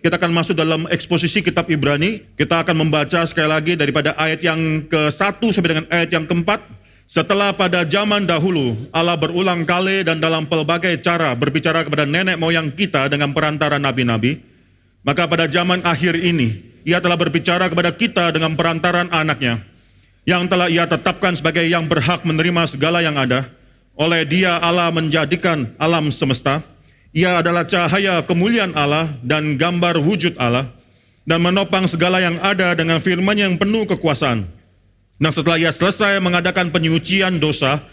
kita akan masuk dalam eksposisi kitab Ibrani. Kita akan membaca sekali lagi daripada ayat yang ke-1 sampai dengan ayat yang keempat. Setelah pada zaman dahulu Allah berulang kali dan dalam pelbagai cara berbicara kepada nenek moyang kita dengan perantara nabi-nabi, maka pada zaman akhir ini ia telah berbicara kepada kita dengan perantaran anaknya yang telah ia tetapkan sebagai yang berhak menerima segala yang ada. Oleh dia Allah menjadikan alam semesta. Ia adalah cahaya kemuliaan Allah dan gambar wujud Allah dan menopang segala yang ada dengan firman yang penuh kekuasaan Nah setelah ia selesai mengadakan penyucian dosa,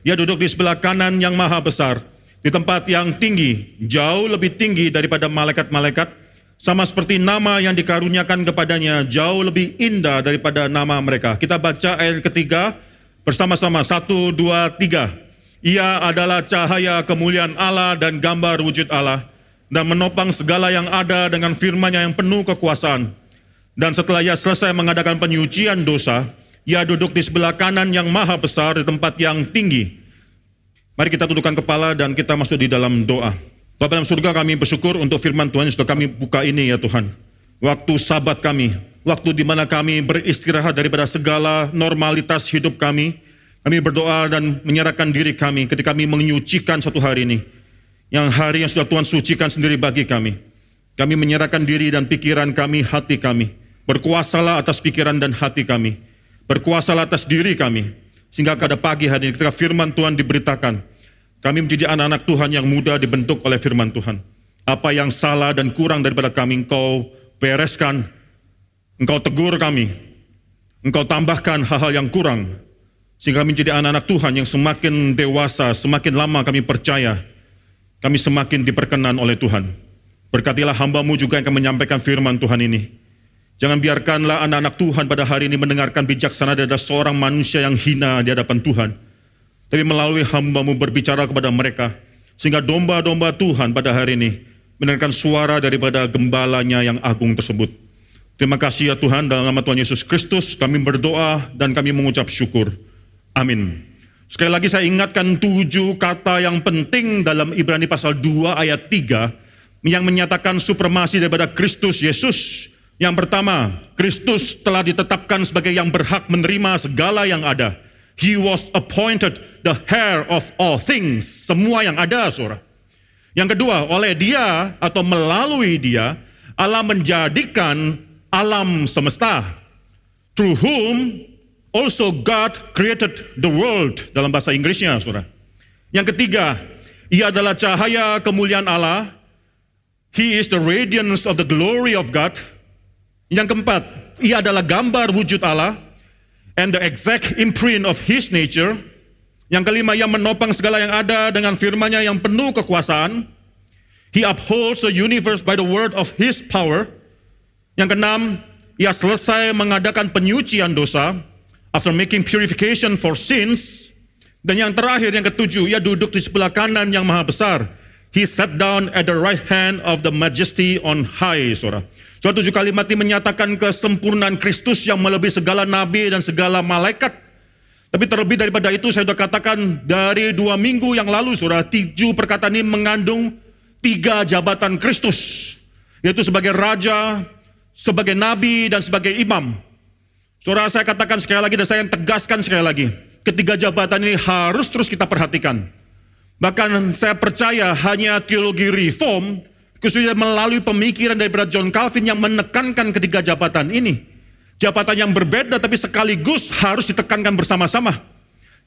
ia duduk di sebelah kanan yang maha besar, di tempat yang tinggi, jauh lebih tinggi daripada malaikat-malaikat, sama seperti nama yang dikaruniakan kepadanya jauh lebih indah daripada nama mereka. Kita baca ayat ketiga bersama-sama, satu, dua, tiga. Ia adalah cahaya kemuliaan Allah dan gambar wujud Allah, dan menopang segala yang ada dengan firman-Nya yang penuh kekuasaan. Dan setelah ia selesai mengadakan penyucian dosa, ia duduk di sebelah kanan yang maha besar di tempat yang tinggi. Mari kita tundukkan kepala dan kita masuk di dalam doa. Bapak dalam surga kami bersyukur untuk firman Tuhan yang sudah kami buka ini ya Tuhan. Waktu sabat kami, waktu di mana kami beristirahat daripada segala normalitas hidup kami. Kami berdoa dan menyerahkan diri kami ketika kami menyucikan satu hari ini. Yang hari yang sudah Tuhan sucikan sendiri bagi kami. Kami menyerahkan diri dan pikiran kami, hati kami. Berkuasalah atas pikiran dan hati kami berkuasa atas diri kami. Sehingga pada pagi hari ini ketika firman Tuhan diberitakan, kami menjadi anak-anak Tuhan yang mudah dibentuk oleh firman Tuhan. Apa yang salah dan kurang daripada kami, engkau bereskan, engkau tegur kami, engkau tambahkan hal-hal yang kurang, sehingga kami menjadi anak-anak Tuhan yang semakin dewasa, semakin lama kami percaya, kami semakin diperkenan oleh Tuhan. Berkatilah hambamu juga yang akan menyampaikan firman Tuhan ini. Jangan biarkanlah anak-anak Tuhan pada hari ini mendengarkan bijaksana dari seorang manusia yang hina di hadapan Tuhan. Tapi melalui hambamu berbicara kepada mereka. Sehingga domba-domba Tuhan pada hari ini mendengarkan suara daripada gembalanya yang agung tersebut. Terima kasih ya Tuhan dalam nama Tuhan Yesus Kristus kami berdoa dan kami mengucap syukur. Amin. Sekali lagi saya ingatkan tujuh kata yang penting dalam Ibrani pasal 2 ayat 3 yang menyatakan supremasi daripada Kristus Yesus yang pertama, Kristus telah ditetapkan sebagai yang berhak menerima segala yang ada. He was appointed the heir of all things. Semua yang ada, saudara. Yang kedua, oleh dia atau melalui dia, Allah menjadikan alam semesta. Through whom also God created the world. Dalam bahasa Inggrisnya, saudara. Yang ketiga, ia adalah cahaya kemuliaan Allah. He is the radiance of the glory of God. Yang keempat, ia adalah gambar wujud Allah and the exact imprint of his nature. Yang kelima, ia menopang segala yang ada dengan firman-Nya yang penuh kekuasaan. He upholds the universe by the word of his power. Yang keenam, ia selesai mengadakan penyucian dosa after making purification for sins. Dan yang terakhir, yang ketujuh, ia duduk di sebelah kanan yang maha besar. He sat down at the right hand of the majesty on high, saudara. Suatu tujuh kalimat ini menyatakan kesempurnaan Kristus yang melebihi segala nabi dan segala malaikat. Tapi terlebih daripada itu saya sudah katakan dari dua minggu yang lalu saudara, tujuh perkataan ini mengandung tiga jabatan Kristus. Yaitu sebagai raja, sebagai nabi, dan sebagai imam. Saudara saya katakan sekali lagi dan saya tegaskan sekali lagi. Ketiga jabatan ini harus terus kita perhatikan. Bahkan saya percaya hanya teologi reform Khususnya melalui pemikiran daripada John Calvin yang menekankan ketiga jabatan ini. Jabatan yang berbeda tapi sekaligus harus ditekankan bersama-sama.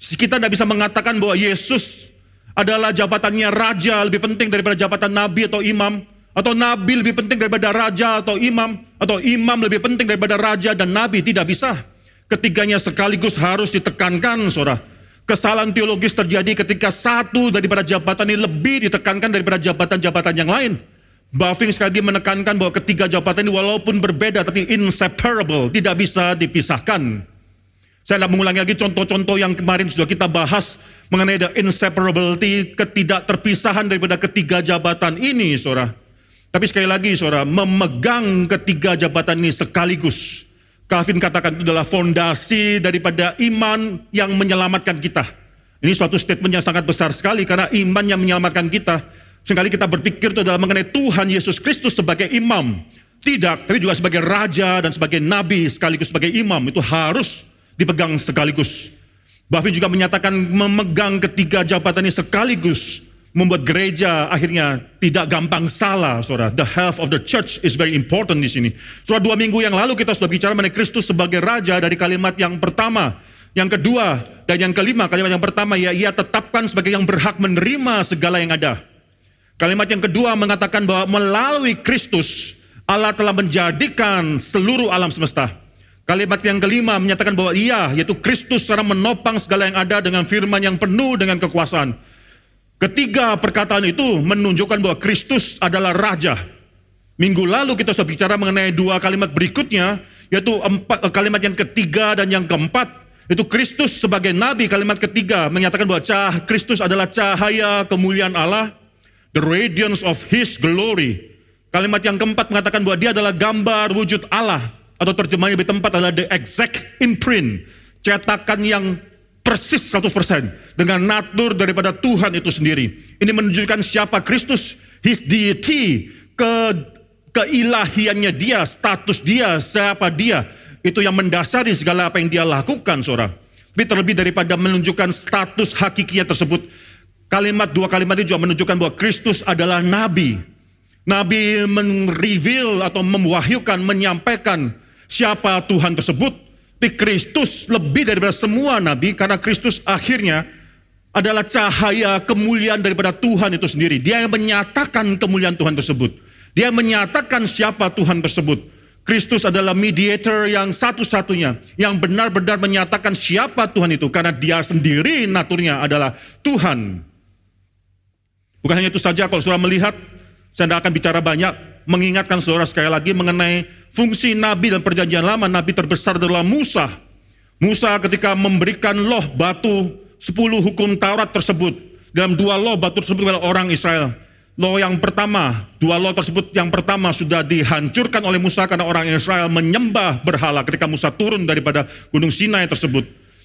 Kita tidak bisa mengatakan bahwa Yesus adalah jabatannya raja lebih penting daripada jabatan nabi atau imam. Atau nabi lebih penting daripada raja atau imam. Atau imam lebih penting daripada raja dan nabi. Tidak bisa. Ketiganya sekaligus harus ditekankan, saudara. Kesalahan teologis terjadi ketika satu daripada jabatan ini lebih ditekankan daripada jabatan-jabatan yang lain. Buffing sekali lagi menekankan bahwa ketiga jabatan ini walaupun berbeda tapi inseparable, tidak bisa dipisahkan. Saya tidak mengulangi lagi contoh-contoh yang kemarin sudah kita bahas mengenai the inseparability, ketidakterpisahan daripada ketiga jabatan ini, saudara. Tapi sekali lagi, saudara, memegang ketiga jabatan ini sekaligus. Calvin katakan itu adalah fondasi daripada iman yang menyelamatkan kita. Ini suatu statement yang sangat besar sekali karena iman yang menyelamatkan kita Sekali kita berpikir itu adalah mengenai Tuhan Yesus Kristus sebagai imam. Tidak, tapi juga sebagai raja dan sebagai nabi sekaligus sebagai imam. Itu harus dipegang sekaligus. Buffy juga menyatakan memegang ketiga jabatan ini sekaligus membuat gereja akhirnya tidak gampang salah, saudara. The health of the church is very important di sini. Saudara, dua minggu yang lalu kita sudah bicara mengenai Kristus sebagai raja dari kalimat yang pertama. Yang kedua dan yang kelima, kalimat yang pertama ya ia tetapkan sebagai yang berhak menerima segala yang ada. Kalimat yang kedua mengatakan bahwa melalui Kristus Allah telah menjadikan seluruh alam semesta. Kalimat yang kelima menyatakan bahwa ia yaitu Kristus secara menopang segala yang ada dengan firman yang penuh dengan kekuasaan. Ketiga perkataan itu menunjukkan bahwa Kristus adalah raja. Minggu lalu kita sudah bicara mengenai dua kalimat berikutnya, yaitu empat, kalimat yang ketiga dan yang keempat itu Kristus sebagai nabi kalimat ketiga menyatakan bahwa cah Kristus adalah cahaya kemuliaan Allah, the radiance of his glory. Kalimat yang keempat mengatakan bahwa dia adalah gambar wujud Allah atau terjemahnya di tempat adalah the exact imprint, cetakan yang persis 100% dengan natur daripada Tuhan itu sendiri. Ini menunjukkan siapa Kristus, his deity, ke keilahiannya dia, status dia, siapa dia itu yang mendasari segala apa yang dia lakukan, saudara. Tapi terlebih daripada menunjukkan status hakikinya tersebut, kalimat dua kalimat itu juga menunjukkan bahwa Kristus adalah nabi. Nabi mereveal atau mewahyukan, menyampaikan siapa Tuhan tersebut. Tapi Kristus lebih daripada semua nabi karena Kristus akhirnya adalah cahaya kemuliaan daripada Tuhan itu sendiri. Dia yang menyatakan kemuliaan Tuhan tersebut. Dia menyatakan siapa Tuhan tersebut. Kristus adalah mediator yang satu-satunya yang benar-benar menyatakan siapa Tuhan itu karena dia sendiri naturnya adalah Tuhan. Bukan hanya itu saja kalau saudara melihat, saya tidak akan bicara banyak, mengingatkan saudara sekali lagi mengenai fungsi Nabi dan perjanjian lama, Nabi terbesar adalah Musa. Musa ketika memberikan loh batu sepuluh hukum Taurat tersebut, dalam dua loh batu tersebut kepada orang Israel. Law yang pertama, dua law tersebut yang pertama sudah dihancurkan oleh Musa karena orang Israel menyembah berhala ketika Musa turun daripada gunung Sinai tersebut.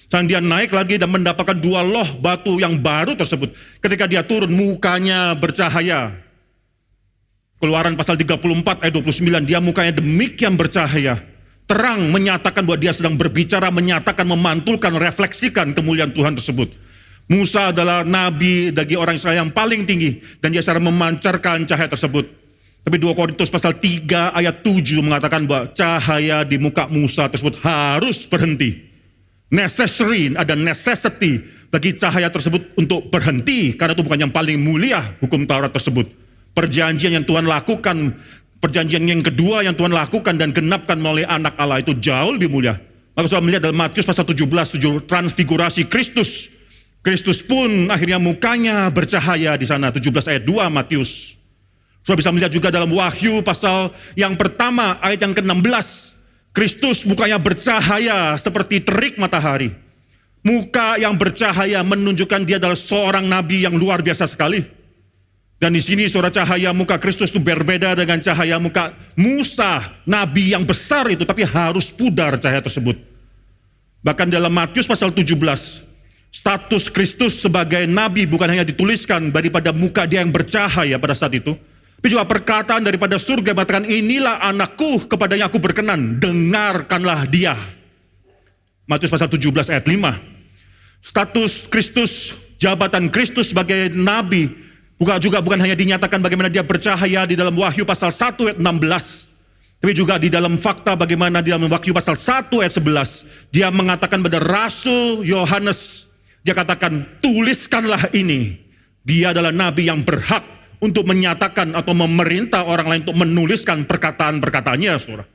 Dan dia naik lagi dan mendapatkan dua loh batu yang baru tersebut. Ketika dia turun, mukanya bercahaya. Keluaran pasal 34 ayat 29, dia mukanya demikian bercahaya. Terang menyatakan bahwa dia sedang berbicara, menyatakan, memantulkan, refleksikan kemuliaan Tuhan tersebut. Musa adalah nabi bagi orang Israel yang paling tinggi dan dia secara memancarkan cahaya tersebut. Tapi 2 Korintus pasal 3 ayat 7 mengatakan bahwa cahaya di muka Musa tersebut harus berhenti. Necessary, ada necessity bagi cahaya tersebut untuk berhenti karena itu bukan yang paling mulia hukum Taurat tersebut. Perjanjian yang Tuhan lakukan, perjanjian yang kedua yang Tuhan lakukan dan genapkan melalui anak Allah itu jauh lebih mulia. Maka saya melihat dalam Matius pasal 17, 7 transfigurasi Kristus Kristus pun akhirnya mukanya bercahaya di sana 17 ayat 2 Matius. Sudah bisa melihat juga dalam Wahyu pasal yang pertama ayat yang ke-16. Kristus mukanya bercahaya seperti terik matahari. Muka yang bercahaya menunjukkan dia adalah seorang nabi yang luar biasa sekali. Dan di sini suara cahaya muka Kristus itu berbeda dengan cahaya muka Musa, nabi yang besar itu, tapi harus pudar cahaya tersebut. Bahkan dalam Matius pasal 17, Status Kristus sebagai nabi bukan hanya dituliskan daripada muka dia yang bercahaya pada saat itu, tapi juga perkataan daripada surga mengatakan inilah anakku kepadanya aku berkenan, dengarkanlah dia. Matius pasal 17 ayat 5. Status Kristus, jabatan Kristus sebagai nabi bukan juga bukan hanya dinyatakan bagaimana dia bercahaya di dalam Wahyu pasal 1 ayat 16, tapi juga di dalam fakta bagaimana di dalam Wahyu pasal 1 ayat 11 dia mengatakan pada Rasul Yohanes dia katakan, tuliskanlah ini. Dia adalah nabi yang berhak untuk menyatakan atau memerintah orang lain untuk menuliskan perkataan-perkataannya, saudara.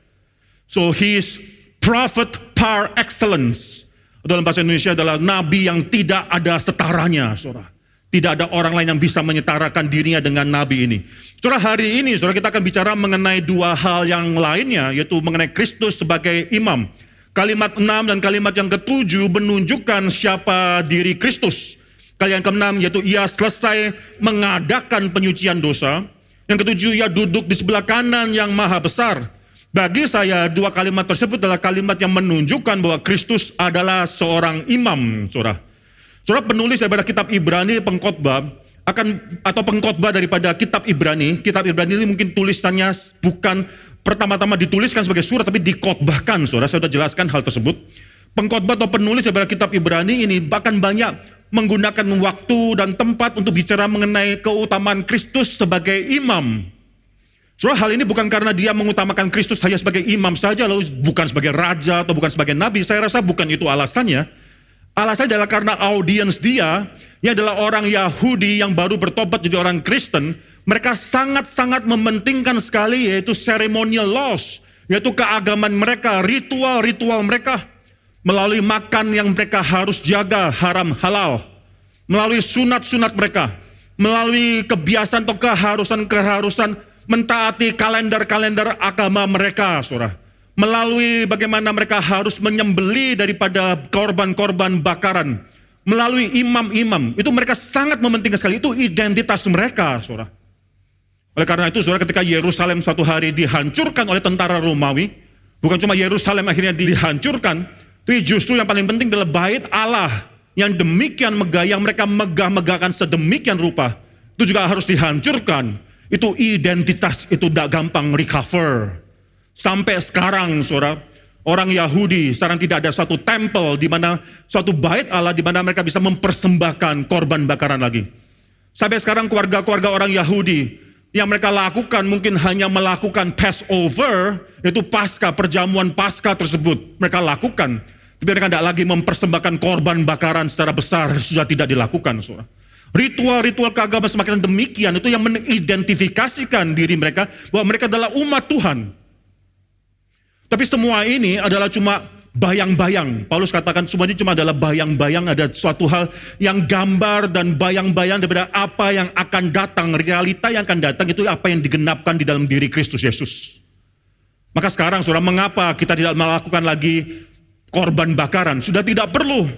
So his prophet par excellence. Dalam bahasa Indonesia adalah nabi yang tidak ada setaranya, saudara. Tidak ada orang lain yang bisa menyetarakan dirinya dengan nabi ini. Saudara, hari ini saudara kita akan bicara mengenai dua hal yang lainnya, yaitu mengenai Kristus sebagai imam. Kalimat enam dan kalimat yang ketujuh menunjukkan siapa diri Kristus. Kalimat yang keenam yaitu ia selesai mengadakan penyucian dosa. Yang ketujuh ia duduk di sebelah kanan yang maha besar. Bagi saya dua kalimat tersebut adalah kalimat yang menunjukkan bahwa Kristus adalah seorang imam, saudara. Saudara penulis daripada kitab Ibrani pengkhotbah akan atau pengkhotbah daripada kitab Ibrani. Kitab Ibrani ini mungkin tulisannya bukan pertama-tama dituliskan sebagai surat tapi dikotbahkan. Saudara, saya sudah jelaskan hal tersebut. Pengkhotbah atau penulis daripada kitab Ibrani ini bahkan banyak menggunakan waktu dan tempat untuk bicara mengenai keutamaan Kristus sebagai imam. Soalnya hal ini bukan karena dia mengutamakan Kristus hanya sebagai imam saja, lalu bukan sebagai raja atau bukan sebagai nabi. Saya rasa bukan itu alasannya. Alasannya adalah karena audiens dia, yang adalah orang Yahudi yang baru bertobat jadi orang Kristen, mereka sangat-sangat mementingkan sekali yaitu ceremonial laws, yaitu keagamaan mereka, ritual-ritual mereka, melalui makan yang mereka harus jaga haram halal, melalui sunat-sunat mereka, melalui kebiasaan atau keharusan-keharusan mentaati kalender-kalender agama mereka, saudara. Melalui bagaimana mereka harus menyembeli daripada korban-korban bakaran. Melalui imam-imam. Itu mereka sangat mementingkan sekali. Itu identitas mereka, saudara. Oleh karena itu, saudara, ketika Yerusalem suatu hari dihancurkan oleh tentara Romawi, bukan cuma Yerusalem akhirnya dihancurkan, tapi justru yang paling penting adalah bait Allah yang demikian megah, yang mereka megah-megahkan sedemikian rupa, itu juga harus dihancurkan itu identitas itu tidak gampang recover. Sampai sekarang, saudara, orang Yahudi sekarang tidak ada suatu tempel di mana suatu bait Allah di mana mereka bisa mempersembahkan korban bakaran lagi. Sampai sekarang keluarga-keluarga orang Yahudi yang mereka lakukan mungkin hanya melakukan Passover, yaitu pasca, perjamuan pasca tersebut. Mereka lakukan. Tapi mereka tidak lagi mempersembahkan korban bakaran secara besar, sudah tidak dilakukan. Saudara. Ritual-ritual keagamaan semakin demikian itu yang mengidentifikasikan diri mereka bahwa mereka adalah umat Tuhan. Tapi semua ini adalah cuma bayang-bayang. Paulus katakan semuanya cuma adalah bayang-bayang, ada suatu hal yang gambar dan bayang-bayang daripada apa yang akan datang, realita yang akan datang itu apa yang digenapkan di dalam diri Kristus Yesus. Maka sekarang saudara, mengapa kita tidak melakukan lagi korban bakaran? Sudah tidak perlu.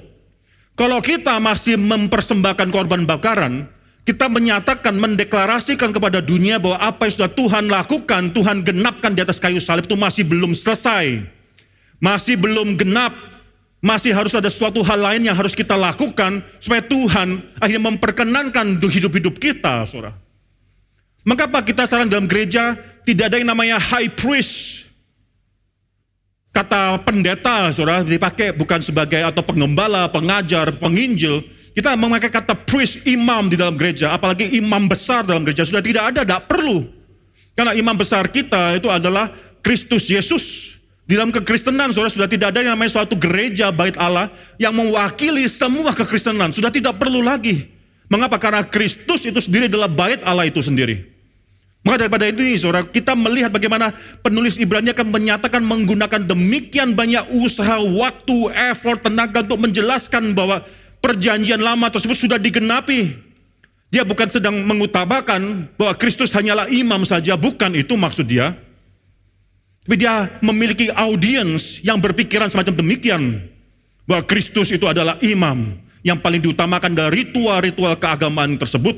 Kalau kita masih mempersembahkan korban bakaran, kita menyatakan, mendeklarasikan kepada dunia bahwa apa yang sudah Tuhan lakukan, Tuhan genapkan di atas kayu salib itu masih belum selesai. Masih belum genap, masih harus ada suatu hal lain yang harus kita lakukan supaya Tuhan akhirnya memperkenankan hidup-hidup kita, saudara. Mengapa kita sekarang dalam gereja tidak ada yang namanya high priest? Kata pendeta, saudara, dipakai bukan sebagai atau pengembala, pengajar, penginjil. Kita memakai kata priest, imam di dalam gereja, apalagi imam besar dalam gereja. Sudah tidak ada, tidak perlu. Karena imam besar kita itu adalah Kristus Yesus. Di dalam kekristenan, saudara, sudah tidak ada yang namanya suatu gereja bait Allah yang mewakili semua kekristenan. Sudah tidak perlu lagi. Mengapa? Karena Kristus itu sendiri adalah bait Allah itu sendiri. Maka daripada itu, saudara, kita melihat bagaimana penulis Ibrani akan menyatakan menggunakan demikian banyak usaha, waktu, effort, tenaga untuk menjelaskan bahwa perjanjian lama tersebut sudah digenapi. Dia bukan sedang mengutamakan bahwa Kristus hanyalah imam saja, bukan itu maksud dia. Tapi dia memiliki audiens yang berpikiran semacam demikian. Bahwa Kristus itu adalah imam yang paling diutamakan dari ritual-ritual keagamaan tersebut.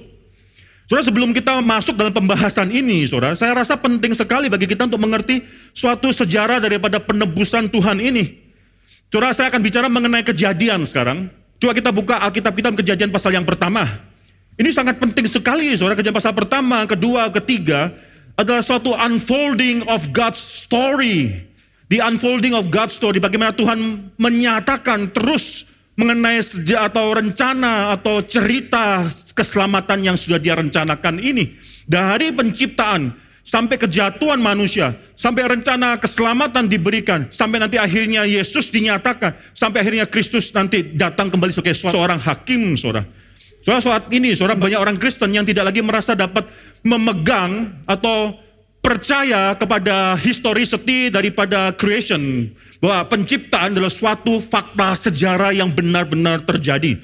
Saudara, sebelum kita masuk dalam pembahasan ini, saudara, saya rasa penting sekali bagi kita untuk mengerti suatu sejarah daripada penebusan Tuhan ini. Saudara, saya akan bicara mengenai kejadian sekarang. Coba kita buka Alkitab kita kejadian pasal yang pertama. Ini sangat penting sekali, saudara. Kejadian pasal pertama, kedua, ketiga adalah suatu unfolding of God's story. The unfolding of God's story, bagaimana Tuhan menyatakan terus mengenai sejak atau rencana atau cerita keselamatan yang sudah dia rencanakan ini. Dari penciptaan sampai kejatuhan manusia, sampai rencana keselamatan diberikan, sampai nanti akhirnya Yesus dinyatakan, sampai akhirnya Kristus nanti datang kembali sebagai seorang hakim, saudara. Soal saat ini, saudara, banyak orang Kristen yang tidak lagi merasa dapat memegang atau percaya kepada historicity daripada creation bahwa penciptaan adalah suatu fakta sejarah yang benar-benar terjadi.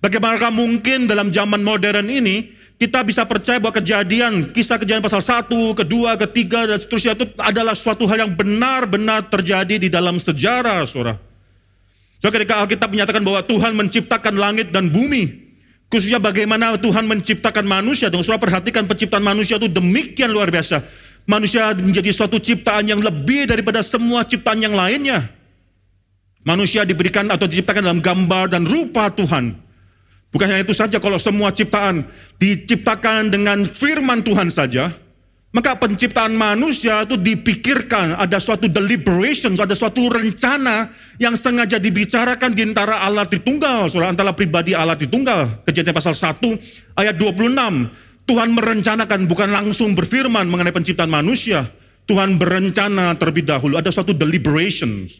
Bagaimana mungkin dalam zaman modern ini kita bisa percaya bahwa kejadian, kisah kejadian pasal 1, kedua, ketiga, dan seterusnya itu adalah suatu hal yang benar-benar terjadi di dalam sejarah, saudara. So, ketika Alkitab menyatakan bahwa Tuhan menciptakan langit dan bumi, khususnya bagaimana Tuhan menciptakan manusia, dong, saudara perhatikan penciptaan manusia itu demikian luar biasa. Manusia menjadi suatu ciptaan yang lebih daripada semua ciptaan yang lainnya. Manusia diberikan atau diciptakan dalam gambar dan rupa Tuhan. Bukan hanya itu saja, kalau semua ciptaan diciptakan dengan firman Tuhan saja, maka penciptaan manusia itu dipikirkan, ada suatu deliberation, ada suatu rencana yang sengaja dibicarakan di antara Allah Tritunggal, antara pribadi Allah Tritunggal. Kejadian pasal 1 ayat 26. Tuhan merencanakan, bukan langsung berfirman mengenai penciptaan manusia. Tuhan berencana terlebih dahulu, ada suatu deliberation.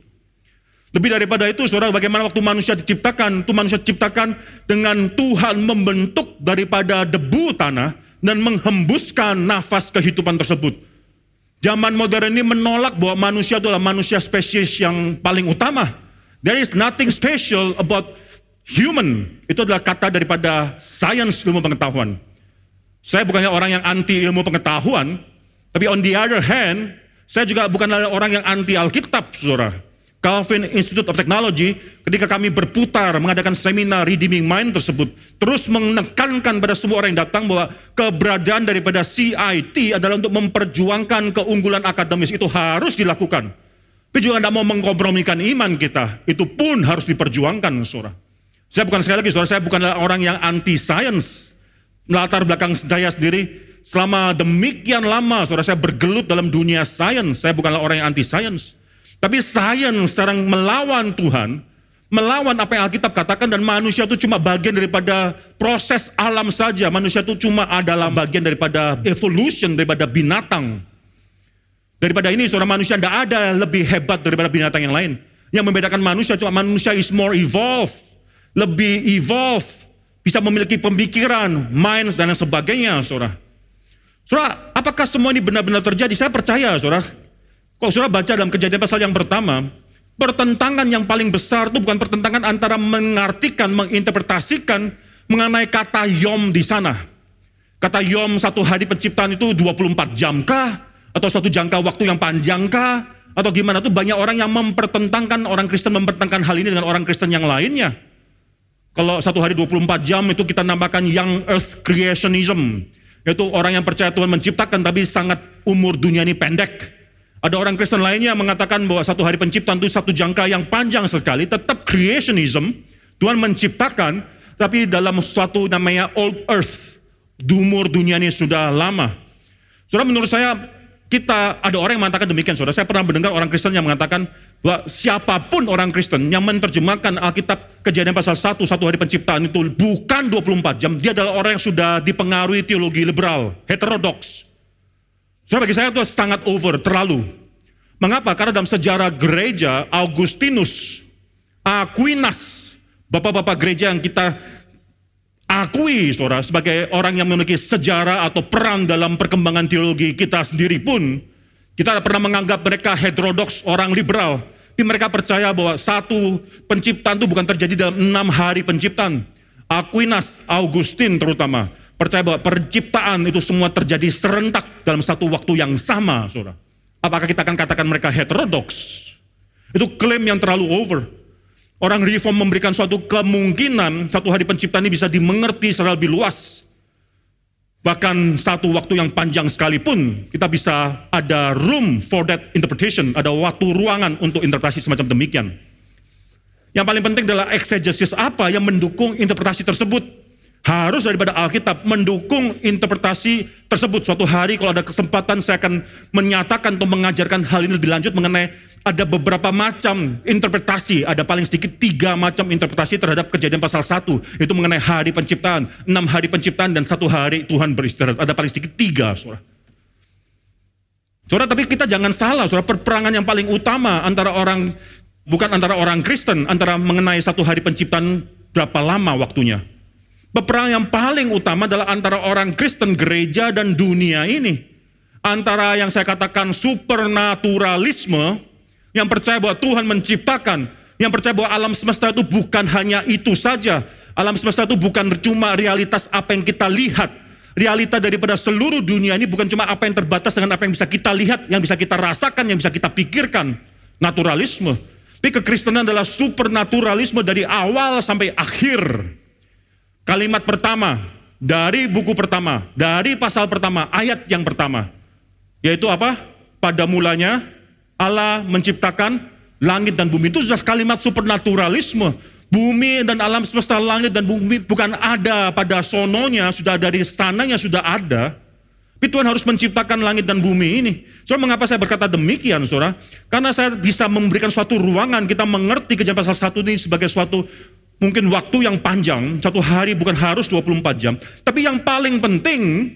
Lebih daripada itu, saudara, bagaimana waktu manusia diciptakan, itu manusia diciptakan dengan Tuhan membentuk daripada debu tanah, dan menghembuskan nafas kehidupan tersebut. Zaman modern ini menolak bahwa manusia adalah manusia spesies yang paling utama. There is nothing special about human. Itu adalah kata daripada sains ilmu pengetahuan. Saya bukannya orang yang anti ilmu pengetahuan, tapi on the other hand, saya juga bukanlah orang yang anti Alkitab, saudara. Calvin Institute of Technology ketika kami berputar mengadakan seminar Redeeming Mind tersebut terus menekankan pada semua orang yang datang bahwa keberadaan daripada CIT adalah untuk memperjuangkan keunggulan akademis itu harus dilakukan. Tapi juga tidak mau mengkompromikan iman kita. Itu pun harus diperjuangkan, saudara. Saya bukan sekali lagi, saudara, saya bukanlah orang yang anti science. Latar belakang saya sendiri, selama demikian lama, saudara, saya bergelut dalam dunia sains. Saya bukanlah orang yang anti science. Tapi sains sekarang melawan Tuhan, melawan apa yang Alkitab katakan dan manusia itu cuma bagian daripada proses alam saja. Manusia itu cuma adalah bagian daripada evolution, daripada binatang. Daripada ini seorang manusia tidak ada lebih hebat daripada binatang yang lain. Yang membedakan manusia cuma manusia is more evolved. Lebih evolved. Bisa memiliki pemikiran, minds dan sebagainya saudara. Saudara, apakah semua ini benar-benar terjadi? Saya percaya saudara. Kalau saudara baca dalam kejadian pasal yang pertama, pertentangan yang paling besar itu bukan pertentangan antara mengartikan, menginterpretasikan mengenai kata yom di sana. Kata yom satu hari penciptaan itu 24 jam kah? Atau satu jangka waktu yang panjang kah? Atau gimana? Itu banyak orang yang mempertentangkan, orang Kristen mempertentangkan hal ini dengan orang Kristen yang lainnya. Kalau satu hari 24 jam itu kita namakan young earth creationism. Yaitu orang yang percaya Tuhan menciptakan tapi sangat umur dunia ini pendek. Ada orang Kristen lainnya yang bahwa satu hari penciptaan itu satu jangka yang panjang sekali, tetap creationism, Tuhan menciptakan, tapi dalam suatu namanya old earth, dumur dunia ini sudah lama. Saudara menurut saya, kita ada orang yang mengatakan demikian, saudara. Saya pernah mendengar orang Kristen yang mengatakan bahwa siapa pun orang Kristen yang menerjemahkan Alkitab kejadian pasal 1, satu hari penciptaan itu bukan 24 jam, dia adalah orang yang sudah dipengaruhi teologi liberal, heterodoks. Saudara bagi saya itu sangat over, terlalu. Mengapa? Karena dalam sejarah gereja, Augustinus, Aquinas, bapak-bapak gereja yang kita akui, saudara, sebagai orang yang memiliki sejarah atau peran dalam perkembangan teologi kita sendiri pun, kita pernah menganggap mereka heterodoks, orang liberal. Tapi mereka percaya bahwa satu penciptaan itu bukan terjadi dalam enam hari penciptaan. Aquinas, Augustin terutama, percaya bahwa penciptaan itu semua terjadi serentak dalam satu waktu yang sama, saudara. Apakah kita akan katakan mereka heterodoks? Itu klaim yang terlalu over. Orang reform memberikan suatu kemungkinan satu hari penciptaan ini bisa dimengerti secara lebih luas. Bahkan satu waktu yang panjang sekalipun kita bisa ada room for that interpretation, ada waktu ruangan untuk interpretasi semacam demikian. Yang paling penting adalah exegesis apa yang mendukung interpretasi tersebut. Harus daripada Alkitab mendukung interpretasi tersebut. Suatu hari kalau ada kesempatan saya akan menyatakan atau mengajarkan hal ini lebih lanjut mengenai ada beberapa macam interpretasi. Ada paling sedikit tiga macam interpretasi terhadap kejadian pasal satu Itu mengenai hari penciptaan. Enam hari penciptaan dan satu hari Tuhan beristirahat. Ada paling sedikit tiga. Saudara. Saudara, tapi kita jangan salah. Saudara, perperangan yang paling utama antara orang, bukan antara orang Kristen, antara mengenai satu hari penciptaan berapa lama waktunya. Peperangan yang paling utama adalah antara orang Kristen gereja dan dunia ini. Antara yang saya katakan supernaturalisme, yang percaya bahwa Tuhan menciptakan, yang percaya bahwa alam semesta itu bukan hanya itu saja. Alam semesta itu bukan cuma realitas apa yang kita lihat. Realita daripada seluruh dunia ini bukan cuma apa yang terbatas dengan apa yang bisa kita lihat, yang bisa kita rasakan, yang bisa kita pikirkan. Naturalisme. Tapi kekristenan adalah supernaturalisme dari awal sampai akhir. Kalimat pertama dari buku pertama, dari pasal pertama, ayat yang pertama. Yaitu apa? Pada mulanya Allah menciptakan langit dan bumi. Itu sudah kalimat supernaturalisme. Bumi dan alam semesta langit dan bumi bukan ada pada sononya, sudah dari sananya sudah ada. Tapi Tuhan harus menciptakan langit dan bumi ini. Soalnya mengapa saya berkata demikian, saudara? Karena saya bisa memberikan suatu ruangan, kita mengerti kejadian pasal satu ini sebagai suatu mungkin waktu yang panjang, satu hari bukan harus 24 jam. Tapi yang paling penting,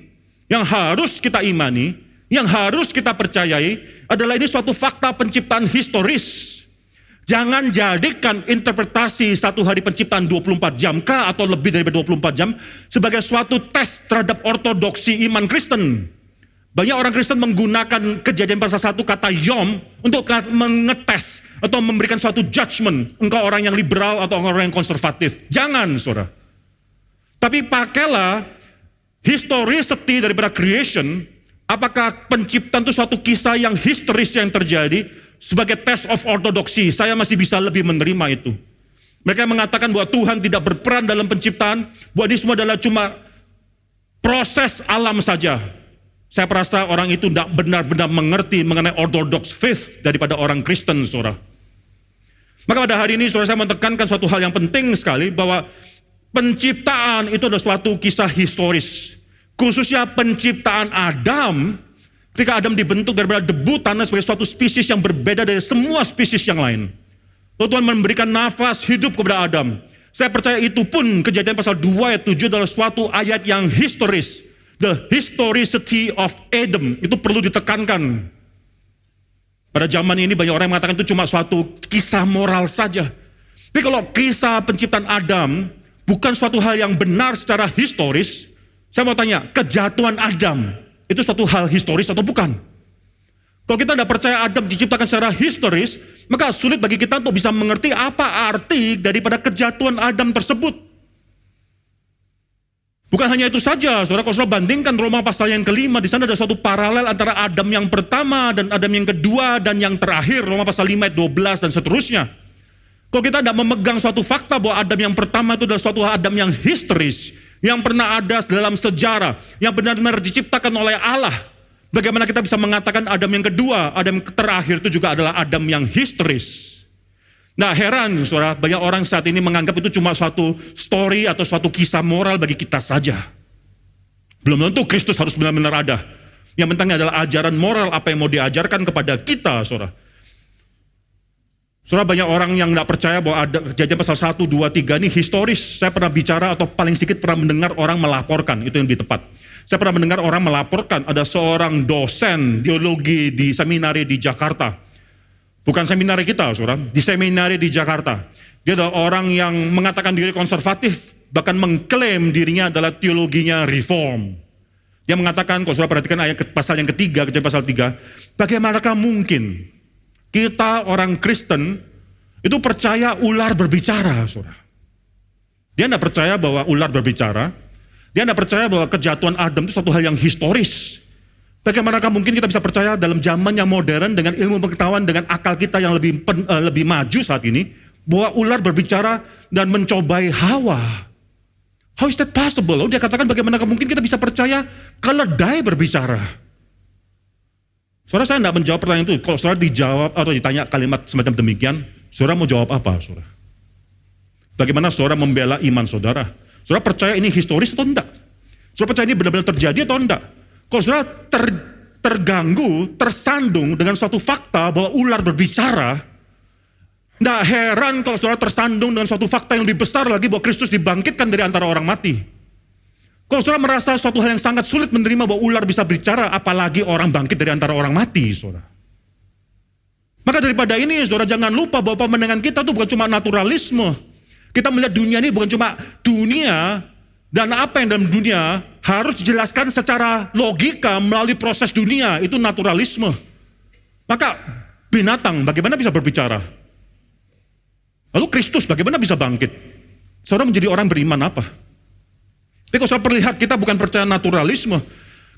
yang harus kita imani, yang harus kita percayai adalah ini suatu fakta penciptaan historis Jangan jadikan interpretasi satu hari penciptaan 24 jam kah atau lebih dari 24 jam sebagai suatu tes terhadap ortodoksi iman Kristen. Banyak orang Kristen menggunakan kejadian pasal satu kata yom untuk mengetes atau memberikan suatu judgment. Engkau orang yang liberal atau orang yang konservatif. Jangan, saudara. Tapi pakailah historicity daripada creation. Apakah penciptaan itu suatu kisah yang historis yang terjadi sebagai test of ortodoksi, saya masih bisa lebih menerima itu. Mereka mengatakan bahwa Tuhan tidak berperan dalam penciptaan, bahwa ini semua adalah cuma proses alam saja. Saya perasa orang itu tidak benar-benar mengerti mengenai orthodox faith daripada orang Kristen, saudara. Maka pada hari ini, saudara, saya menekankan suatu hal yang penting sekali, bahwa penciptaan itu adalah suatu kisah historis. Khususnya penciptaan Adam, Ketika Adam dibentuk daripada debu tanah sebagai suatu spesies yang berbeda dari semua spesies yang lain. Lalu Tuhan memberikan nafas hidup kepada Adam. Saya percaya itu pun kejadian pasal 2 ayat 7 adalah suatu ayat yang historis. The historicity of Adam. Itu perlu ditekankan. Pada zaman ini banyak orang yang mengatakan itu cuma suatu kisah moral saja. Tapi kalau kisah penciptaan Adam bukan suatu hal yang benar secara historis, saya mau tanya, kejatuhan Adam itu satu hal historis atau bukan? Kalau kita tidak percaya Adam diciptakan secara historis, maka sulit bagi kita untuk bisa mengerti apa arti daripada kejatuhan Adam tersebut. Bukan hanya itu saja, saudara, kalau saudara bandingkan Roma pasal yang kelima, di sana ada suatu paralel antara Adam yang pertama dan Adam yang kedua dan yang terakhir, Roma pasal 5 ayat 12 dan seterusnya. Kalau kita tidak memegang suatu fakta bahwa Adam yang pertama itu adalah suatu Adam yang historis, yang pernah ada dalam sejarah, yang benar-benar diciptakan oleh Allah. Bagaimana kita bisa mengatakan Adam yang kedua, Adam terakhir itu juga adalah Adam yang historis. Nah heran saudara, banyak orang saat ini menganggap itu cuma suatu story atau suatu kisah moral bagi kita saja. Belum tentu Kristus harus benar-benar ada. Yang penting adalah ajaran moral apa yang mau diajarkan kepada kita saudara. Saudara banyak orang yang tidak percaya bahwa ada kejadian pasal 1, 2, 3 ini historis. Saya pernah bicara atau paling sedikit pernah mendengar orang melaporkan, itu yang lebih tepat. Saya pernah mendengar orang melaporkan ada seorang dosen teologi di seminari di Jakarta. Bukan seminari kita, saudara, di seminari di Jakarta. Dia adalah orang yang mengatakan diri konservatif, bahkan mengklaim dirinya adalah teologinya reform. Dia mengatakan, kalau saudara perhatikan ayat pasal yang ketiga, kejadian pasal tiga, bagaimanakah mungkin kita orang Kristen itu percaya ular berbicara, saudara. Dia tidak percaya bahwa ular berbicara. Dia tidak percaya bahwa kejatuhan Adam itu satu hal yang historis. Bagaimanakah mungkin kita bisa percaya dalam zaman yang modern dengan ilmu pengetahuan dengan akal kita yang lebih pen, uh, lebih maju saat ini bahwa ular berbicara dan mencobai Hawa. How is that possible? Oh, dia katakan bagaimanakah mungkin kita bisa percaya keledai berbicara? Saudara saya tidak menjawab pertanyaan itu. Kalau saudara dijawab atau ditanya kalimat semacam demikian, saudara mau jawab apa saudara? Bagaimana saudara membela iman saudara? Saudara percaya ini historis atau tidak? Saudara percaya ini benar-benar terjadi atau tidak? Kalau saudara ter, terganggu, tersandung dengan suatu fakta bahwa ular berbicara, tidak heran kalau saudara tersandung dengan suatu fakta yang lebih besar lagi bahwa Kristus dibangkitkan dari antara orang mati. Kalau saudara merasa suatu hal yang sangat sulit menerima bahwa ular bisa bicara, apalagi orang bangkit dari antara orang mati, saudara. Maka daripada ini, saudara jangan lupa bahwa pemenangan kita itu bukan cuma naturalisme. Kita melihat dunia ini bukan cuma dunia, dan apa yang dalam dunia harus dijelaskan secara logika melalui proses dunia, itu naturalisme. Maka binatang bagaimana bisa berbicara? Lalu Kristus bagaimana bisa bangkit? Saudara menjadi orang beriman apa? Tapi kalau saya perlihat kita bukan percaya naturalisme,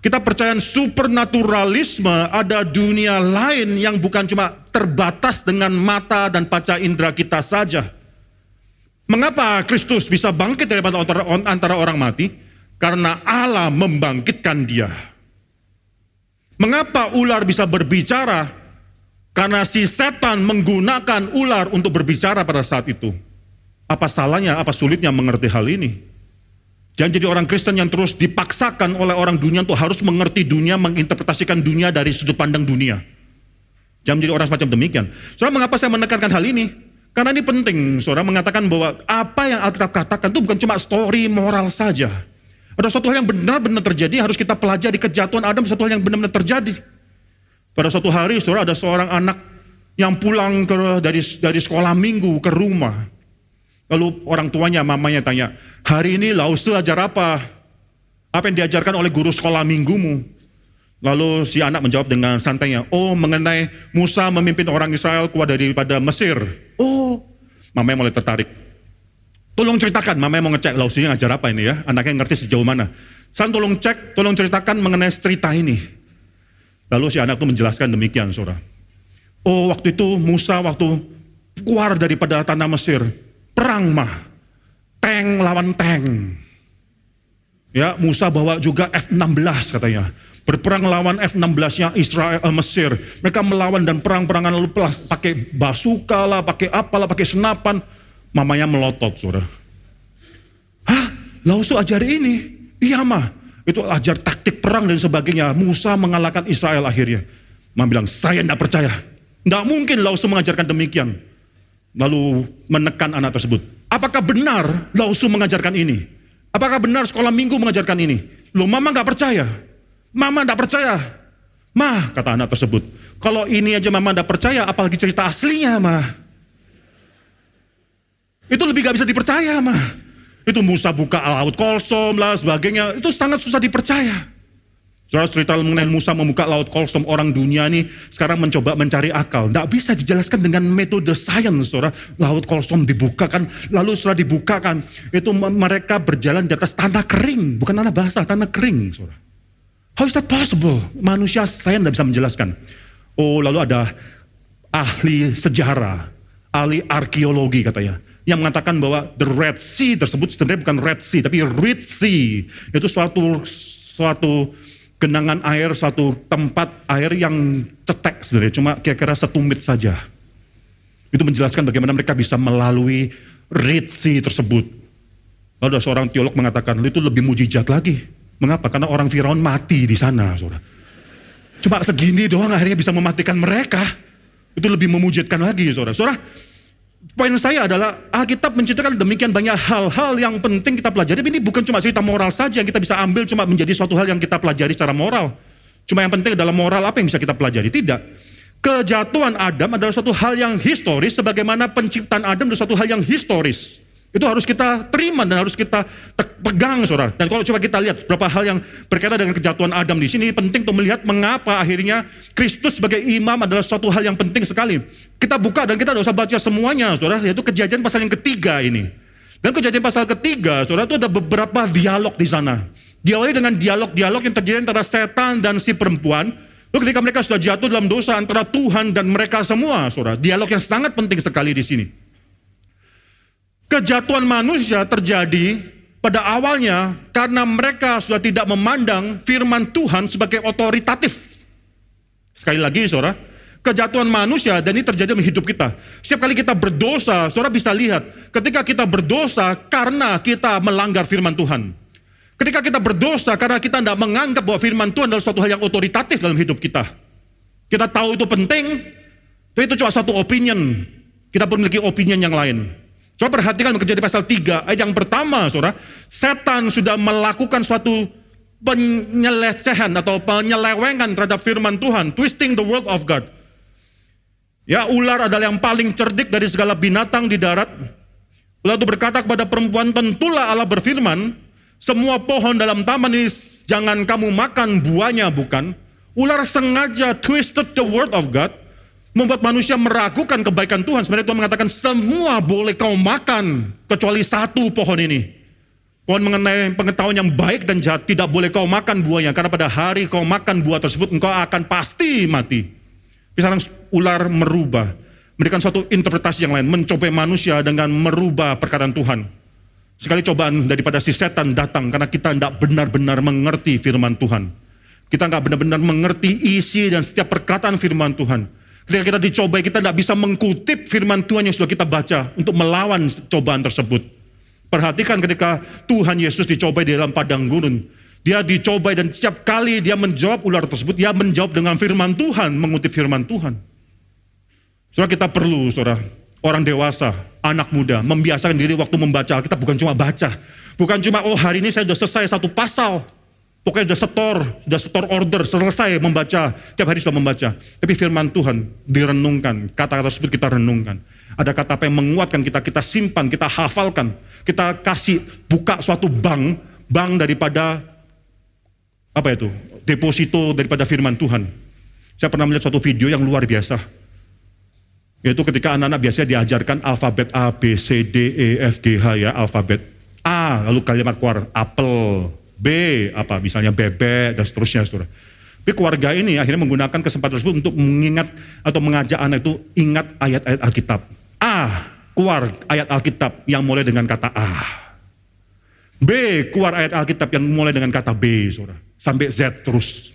kita percaya supernaturalisme ada dunia lain yang bukan cuma terbatas dengan mata dan paca indera kita saja. Mengapa Kristus bisa bangkit dari antara orang mati? Karena Allah membangkitkan dia. Mengapa ular bisa berbicara? Karena si setan menggunakan ular untuk berbicara pada saat itu. Apa salahnya, apa sulitnya mengerti hal ini? Jangan jadi orang Kristen yang terus dipaksakan oleh orang dunia untuk harus mengerti dunia, menginterpretasikan dunia dari sudut pandang dunia. Jangan menjadi orang semacam demikian. Saudara, mengapa saya menekankan hal ini? Karena ini penting, saudara mengatakan bahwa apa yang Alkitab katakan itu bukan cuma story moral saja. Ada suatu hal yang benar-benar terjadi, harus kita pelajari kejatuhan Adam, satu hal yang benar-benar terjadi. Pada suatu hari, saudara, ada seorang anak yang pulang ke, dari, dari sekolah minggu ke rumah. Lalu orang tuanya, mamanya tanya, hari ini Lause ajar apa? Apa yang diajarkan oleh guru sekolah minggumu? Lalu si anak menjawab dengan santainya, oh mengenai Musa memimpin orang Israel keluar daripada Mesir. Oh, mamanya mulai tertarik. Tolong ceritakan, mama mau ngecek lausinya ngajar apa ini ya, anaknya ngerti sejauh mana. San tolong cek, tolong ceritakan mengenai cerita ini. Lalu si anak itu menjelaskan demikian, saudara. Oh, waktu itu Musa waktu keluar daripada tanah Mesir, perang mah, tank lawan tank. Ya, Musa bawa juga F-16 katanya. Berperang lawan F-16-nya Israel uh, Mesir. Mereka melawan dan perang-perangan lalu pakai basuka lah, pakai apalah, pakai senapan mamanya melotot, saudara. Hah? Lausu ajar ini? Iya mah. Itu ajar taktik perang dan sebagainya. Musa mengalahkan Israel akhirnya. Mama bilang, saya tidak percaya. Tidak mungkin Lausu mengajarkan demikian. Lalu menekan anak tersebut. Apakah benar Lausu mengajarkan ini? Apakah benar sekolah minggu mengajarkan ini? Loh mama nggak percaya. Mama nggak percaya. Mah, kata anak tersebut. Kalau ini aja mama nggak percaya, apalagi cerita aslinya mah. Itu lebih gak bisa dipercaya mah. Itu Musa buka laut kolsom lah sebagainya. Itu sangat susah dipercaya. Saudara cerita mengenai Musa membuka laut kolsom orang dunia ini sekarang mencoba mencari akal. Tidak bisa dijelaskan dengan metode sains, saudara. Laut kolsom dibukakan, lalu setelah dibukakan, itu mereka berjalan di atas tanah kering. Bukan tanah basah, tanah kering, saudara. How is that possible? Manusia saya tidak bisa menjelaskan. Oh, lalu ada ahli sejarah, ahli arkeologi katanya yang mengatakan bahwa the Red Sea tersebut sebenarnya bukan Red Sea tapi Red Sea. Itu suatu suatu genangan air suatu tempat air yang cetek sebenarnya cuma kira-kira setumit saja. Itu menjelaskan bagaimana mereka bisa melalui Red Sea tersebut. Lalu ada seorang teolog mengatakan itu lebih mujizat lagi. Mengapa? Karena orang Firaun mati di sana saudara. Cuma segini doang akhirnya bisa mematikan mereka. Itu lebih memujudkan lagi saudara. Saudara Poin saya adalah Alkitab menceritakan demikian banyak hal-hal yang penting kita pelajari. Ini bukan cuma cerita moral saja yang kita bisa ambil cuma menjadi suatu hal yang kita pelajari secara moral. Cuma yang penting adalah moral apa yang bisa kita pelajari. Tidak. Kejatuhan Adam adalah suatu hal yang historis sebagaimana penciptaan Adam adalah suatu hal yang historis. Itu harus kita terima dan harus kita pegang saudara. Dan kalau coba kita lihat beberapa hal yang berkaitan dengan kejatuhan Adam di sini penting untuk melihat mengapa akhirnya Kristus sebagai imam adalah suatu hal yang penting sekali. Kita buka dan kita tidak usah baca semuanya saudara, yaitu kejadian pasal yang ketiga ini. Dan kejadian pasal ketiga, saudara itu ada beberapa dialog di sana. Diawali dengan dialog-dialog yang terjadi antara setan dan si perempuan. Lalu ketika mereka sudah jatuh dalam dosa antara Tuhan dan mereka semua, saudara. Dialog yang sangat penting sekali di sini. Kejatuhan manusia terjadi pada awalnya karena mereka sudah tidak memandang firman Tuhan sebagai otoritatif. Sekali lagi saudara, kejatuhan manusia dan ini terjadi dalam hidup kita. Setiap kali kita berdosa, saudara bisa lihat ketika kita berdosa karena kita melanggar firman Tuhan. Ketika kita berdosa karena kita tidak menganggap bahwa firman Tuhan adalah suatu hal yang otoritatif dalam hidup kita. Kita tahu itu penting, tapi itu cuma satu opinion. Kita pun memiliki opinion yang lain. Coba perhatikan kejadian pasal 3 ayat yang pertama saudara. Setan sudah melakukan suatu penyelecehan atau penyelewengan terhadap firman Tuhan. Twisting the word of God. Ya ular adalah yang paling cerdik dari segala binatang di darat. Lalu berkata kepada perempuan tentulah Allah berfirman. Semua pohon dalam taman ini jangan kamu makan buahnya bukan. Ular sengaja twisted the word of God membuat manusia meragukan kebaikan Tuhan. Sebenarnya Tuhan mengatakan semua boleh kau makan kecuali satu pohon ini. Pohon mengenai pengetahuan yang baik dan jahat tidak boleh kau makan buahnya karena pada hari kau makan buah tersebut engkau akan pasti mati. Misalnya ular merubah, memberikan suatu interpretasi yang lain, mencobai manusia dengan merubah perkataan Tuhan. Sekali cobaan daripada si setan datang karena kita tidak benar-benar mengerti firman Tuhan. Kita nggak benar-benar mengerti isi dan setiap perkataan firman Tuhan. Ketika kita dicobai, kita tidak bisa mengkutip firman Tuhan yang sudah kita baca untuk melawan cobaan tersebut. Perhatikan ketika Tuhan Yesus dicobai di dalam padang gurun. Dia dicobai dan setiap kali dia menjawab ular tersebut, dia menjawab dengan firman Tuhan, mengutip firman Tuhan. Saudara kita perlu, saudara, orang dewasa, anak muda, membiasakan diri waktu membaca Alkitab bukan cuma baca. Bukan cuma, oh hari ini saya sudah selesai satu pasal. Pokoknya sudah setor, sudah setor order, selesai membaca. Tiap hari sudah membaca. Tapi firman Tuhan direnungkan, kata-kata tersebut kita renungkan. Ada kata apa yang menguatkan kita, kita simpan, kita hafalkan. Kita kasih, buka suatu bank, bank daripada apa itu? Deposito daripada firman Tuhan. Saya pernah melihat suatu video yang luar biasa. Yaitu ketika anak-anak biasanya diajarkan alfabet A, B, C, D, E, F, G, H ya, alfabet A, lalu kalimat keluar apel, B, apa misalnya bebek, dan seterusnya. Saudara. Tapi keluarga ini akhirnya menggunakan kesempatan tersebut untuk mengingat atau mengajak anak itu ingat ayat-ayat Alkitab. A, keluar ayat Alkitab yang mulai dengan kata A. B, keluar ayat Alkitab yang mulai dengan kata B, saudara sampai Z terus.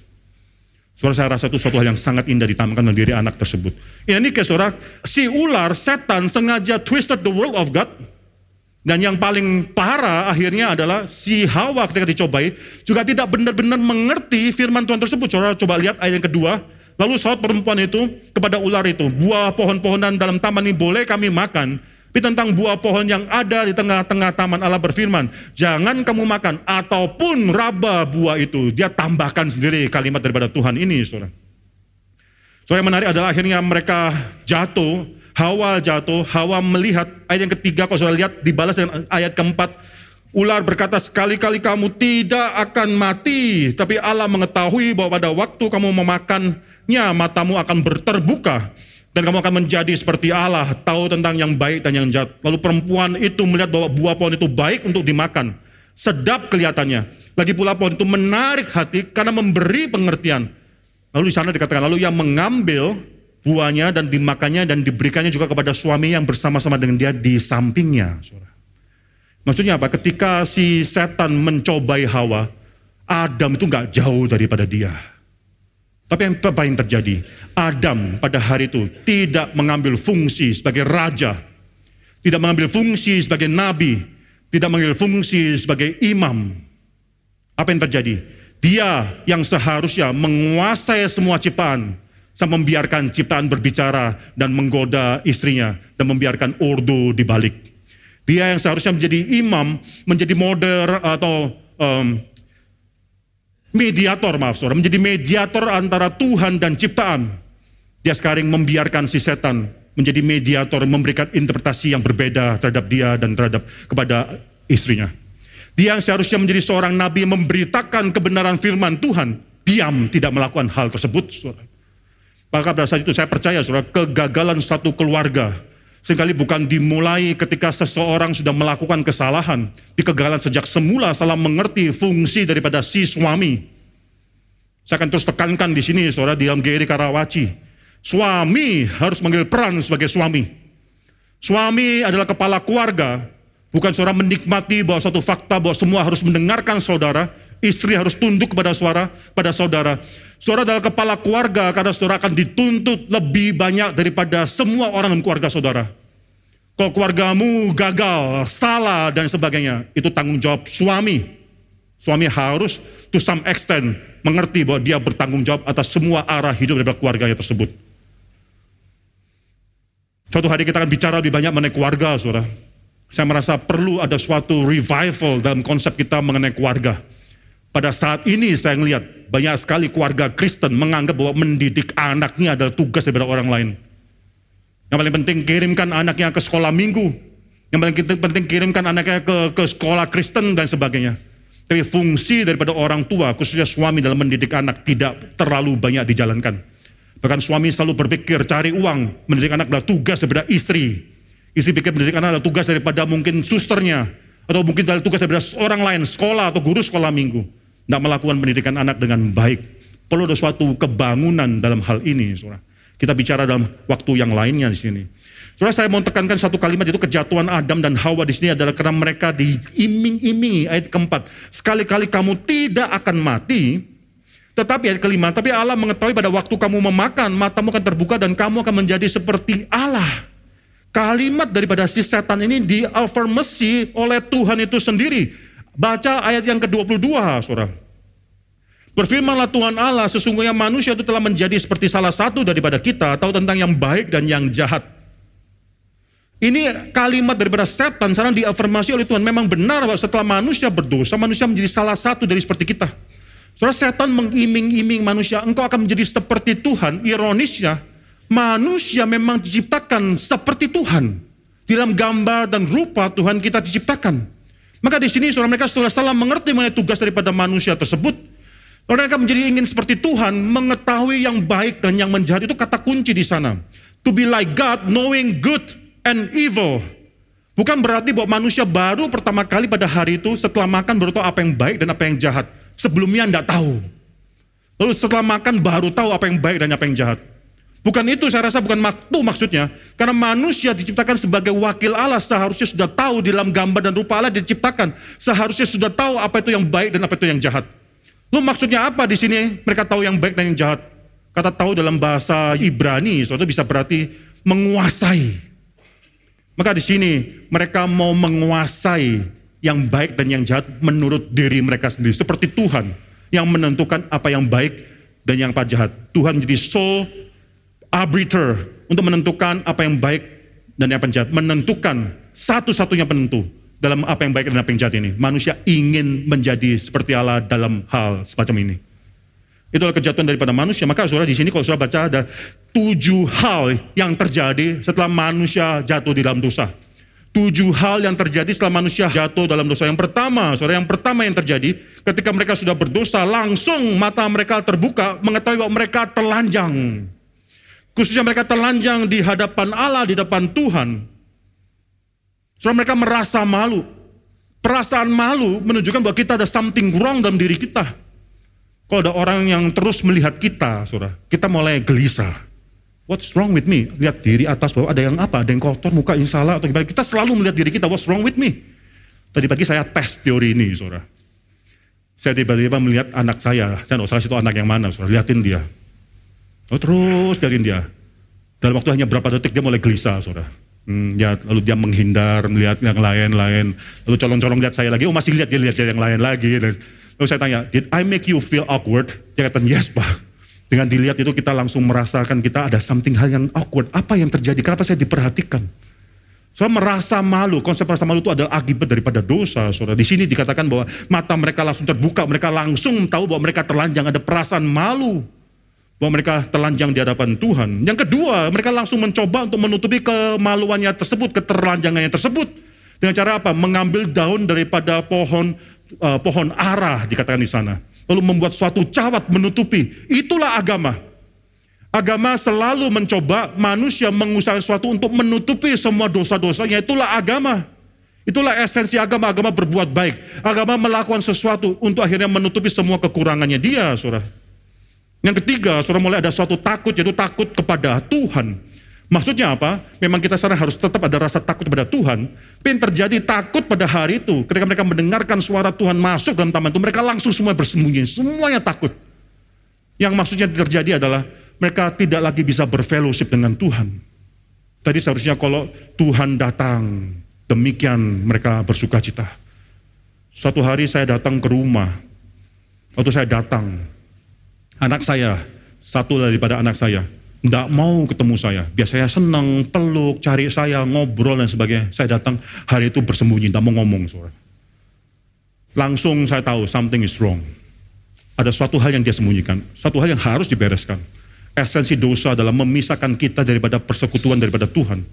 Saudara saya rasa itu suatu hal yang sangat indah ditampilkan oleh diri anak tersebut. Ini ke saudara, si ular, setan sengaja twisted the world of God. Dan yang paling parah akhirnya adalah si Hawa ketika dicobai juga tidak benar-benar mengerti firman Tuhan tersebut. Saudara coba lihat ayat yang kedua. Lalu saat perempuan itu kepada ular itu, buah pohon-pohonan dalam taman ini boleh kami makan, tapi tentang buah pohon yang ada di tengah-tengah taman Allah berfirman, jangan kamu makan ataupun raba buah itu. Dia tambahkan sendiri kalimat daripada Tuhan ini, saudara. So menarik adalah akhirnya mereka jatuh, Hawa jatuh, Hawa melihat ayat yang ketiga, kalau saudara lihat dibalas dengan ayat keempat, ular berkata sekali-kali kamu tidak akan mati, tapi Allah mengetahui bahwa pada waktu kamu memakannya matamu akan terbuka dan kamu akan menjadi seperti Allah, tahu tentang yang baik dan yang jahat. Lalu perempuan itu melihat bahwa buah pohon itu baik untuk dimakan. Sedap kelihatannya. Lagi pula pohon itu menarik hati karena memberi pengertian. Lalu di sana dikatakan, lalu yang mengambil buahnya dan dimakannya dan diberikannya juga kepada suami yang bersama-sama dengan dia di sampingnya. Maksudnya apa? Ketika si setan mencobai Hawa, Adam itu nggak jauh daripada dia. Tapi yang apa yang terjadi? Adam pada hari itu tidak mengambil fungsi sebagai raja, tidak mengambil fungsi sebagai nabi, tidak mengambil fungsi sebagai imam. Apa yang terjadi? Dia yang seharusnya menguasai semua ciptaan, sampai membiarkan ciptaan berbicara dan menggoda istrinya dan membiarkan ordo dibalik. Dia yang seharusnya menjadi imam, menjadi moder atau um, mediator maaf saudara, menjadi mediator antara Tuhan dan ciptaan. Dia sekarang membiarkan si setan menjadi mediator, memberikan interpretasi yang berbeda terhadap dia dan terhadap kepada istrinya. Dia yang seharusnya menjadi seorang nabi memberitakan kebenaran firman Tuhan, diam tidak melakukan hal tersebut. Saudara. Maka pada saat itu saya percaya saudara, kegagalan satu keluarga Seringkali bukan dimulai ketika seseorang sudah melakukan kesalahan. Di kegagalan sejak semula salah mengerti fungsi daripada si suami. Saya akan terus tekankan di sini, saudara, di dalam Geri Karawaci. Suami harus mengambil peran sebagai suami. Suami adalah kepala keluarga, bukan saudara menikmati bahwa satu fakta bahwa semua harus mendengarkan saudara, istri harus tunduk kepada suara pada saudara. Saudara adalah kepala keluarga karena saudara akan dituntut lebih banyak daripada semua orang dalam keluarga saudara. Kalau keluargamu gagal, salah dan sebagainya, itu tanggung jawab suami. Suami harus to some extent mengerti bahwa dia bertanggung jawab atas semua arah hidup daripada keluarganya tersebut. Suatu hari kita akan bicara lebih banyak mengenai keluarga, saudara. Saya merasa perlu ada suatu revival dalam konsep kita mengenai keluarga. Pada saat ini saya melihat banyak sekali keluarga Kristen menganggap bahwa mendidik anaknya adalah tugas daripada orang lain. Yang paling penting kirimkan anaknya ke sekolah minggu. Yang paling penting kirimkan anaknya ke, ke sekolah Kristen dan sebagainya. Tapi fungsi daripada orang tua, khususnya suami dalam mendidik anak tidak terlalu banyak dijalankan. Bahkan suami selalu berpikir cari uang, mendidik anak adalah tugas daripada istri. Istri pikir mendidik anak adalah tugas daripada mungkin susternya, atau mungkin adalah tugas daripada orang lain, sekolah atau guru sekolah minggu tidak melakukan pendidikan anak dengan baik. Perlu ada suatu kebangunan dalam hal ini, saudara. Kita bicara dalam waktu yang lainnya di sini. Saudara, saya mau tekankan satu kalimat itu kejatuhan Adam dan Hawa di sini adalah karena mereka diiming-imingi ayat keempat. Sekali-kali kamu tidak akan mati, Tetapi ayat kelima, tapi Allah mengetahui pada waktu kamu memakan, matamu akan terbuka dan kamu akan menjadi seperti Allah. Kalimat daripada si setan ini diafirmasi oleh Tuhan itu sendiri. Baca ayat yang ke-22, saudara. Berfirmanlah Tuhan Allah, sesungguhnya manusia itu telah menjadi seperti salah satu daripada kita, tahu tentang yang baik dan yang jahat. Ini kalimat daripada setan, sekarang diafirmasi oleh Tuhan. Memang benar bahwa setelah manusia berdosa, manusia menjadi salah satu dari seperti kita. Saudara setan mengiming-iming manusia, engkau akan menjadi seperti Tuhan. Ironisnya, manusia memang diciptakan seperti Tuhan. Dalam gambar dan rupa Tuhan kita diciptakan. Maka di sini saudara mereka setelah salah mengerti mengenai tugas daripada manusia tersebut, mereka menjadi ingin seperti Tuhan, mengetahui yang baik dan yang menjahat itu kata kunci di sana. To be like God, knowing good and evil. Bukan berarti bahwa manusia baru pertama kali pada hari itu setelah makan baru tahu apa yang baik dan apa yang jahat. Sebelumnya tidak tahu. Lalu setelah makan baru tahu apa yang baik dan apa yang jahat. Bukan itu saya rasa bukan waktu maksudnya. Karena manusia diciptakan sebagai wakil Allah seharusnya sudah tahu di dalam gambar dan rupa Allah diciptakan. Seharusnya sudah tahu apa itu yang baik dan apa itu yang jahat. Lu maksudnya apa di sini? Mereka tahu yang baik dan yang jahat. Kata tahu dalam bahasa Ibrani, suatu bisa berarti menguasai. Maka di sini mereka mau menguasai yang baik dan yang jahat menurut diri mereka sendiri. Seperti Tuhan yang menentukan apa yang baik dan yang apa jahat. Tuhan jadi sole arbiter untuk menentukan apa yang baik dan yang jahat. Menentukan satu-satunya penentu dalam apa yang baik dan apa yang jahat ini. Manusia ingin menjadi seperti Allah dalam hal semacam ini. Itulah kejatuhan daripada manusia. Maka saudara di sini kalau saudara baca ada tujuh hal yang terjadi setelah manusia jatuh di dalam dosa. Tujuh hal yang terjadi setelah manusia jatuh dalam dosa. Yang pertama, saudara, yang pertama yang terjadi ketika mereka sudah berdosa, langsung mata mereka terbuka, mengetahui bahwa mereka telanjang. Khususnya mereka telanjang di hadapan Allah, di depan Tuhan. Soalnya mereka merasa malu. Perasaan malu menunjukkan bahwa kita ada something wrong dalam diri kita. Kalau ada orang yang terus melihat kita, saudara, kita mulai gelisah. What's wrong with me? Lihat diri atas bawah, ada yang apa? Ada yang kotor, muka yang salah, atau gimana. Kita selalu melihat diri kita, what's wrong with me? Tadi pagi saya tes teori ini, saudara. Saya tiba-tiba melihat anak saya, saya tidak usah itu anak yang mana, saudara. Lihatin dia. Oh, terus lihatin dia. Dalam waktu hanya berapa detik dia mulai gelisah, saudara. Hmm, ya, lalu dia menghindar, melihat yang lain-lain. Lalu colong-colong lihat saya lagi, oh masih lihat dia lihat yang lain lagi. Lalu saya tanya, did I make you feel awkward? Dia kata, yes pak. Dengan dilihat itu kita langsung merasakan kita ada something hal yang awkward. Apa yang terjadi? Kenapa saya diperhatikan? Saya merasa malu. Konsep rasa malu itu adalah akibat daripada dosa. Saudara. Di sini dikatakan bahwa mata mereka langsung terbuka. Mereka langsung tahu bahwa mereka terlanjang. Ada perasaan malu bahwa mereka telanjang di hadapan Tuhan. Yang kedua, mereka langsung mencoba untuk menutupi kemaluannya tersebut, keterlanjangannya tersebut. Dengan cara apa? Mengambil daun daripada pohon uh, pohon arah dikatakan di sana. Lalu membuat suatu cawat menutupi. Itulah agama. Agama selalu mencoba manusia mengusahakan sesuatu untuk menutupi semua dosa-dosanya. Itulah agama. Itulah esensi agama. Agama berbuat baik. Agama melakukan sesuatu untuk akhirnya menutupi semua kekurangannya dia, saudara. Yang ketiga, saudara mulai ada suatu takut, yaitu takut kepada Tuhan. Maksudnya apa? Memang kita sekarang harus tetap ada rasa takut kepada Tuhan. Tapi terjadi takut pada hari itu, ketika mereka mendengarkan suara Tuhan masuk dalam taman itu, mereka langsung semua bersembunyi, semuanya takut. Yang maksudnya terjadi adalah mereka tidak lagi bisa berfellowship dengan Tuhan. Tadi seharusnya kalau Tuhan datang, demikian mereka bersuka cita. Suatu hari saya datang ke rumah, waktu saya datang, anak saya, satu daripada anak saya, tidak mau ketemu saya. Biasanya senang, peluk, cari saya, ngobrol dan sebagainya. Saya datang hari itu bersembunyi, tidak mau ngomong. Saudara. Langsung saya tahu something is wrong. Ada suatu hal yang dia sembunyikan, suatu hal yang harus dibereskan. Esensi dosa adalah memisahkan kita daripada persekutuan daripada Tuhan.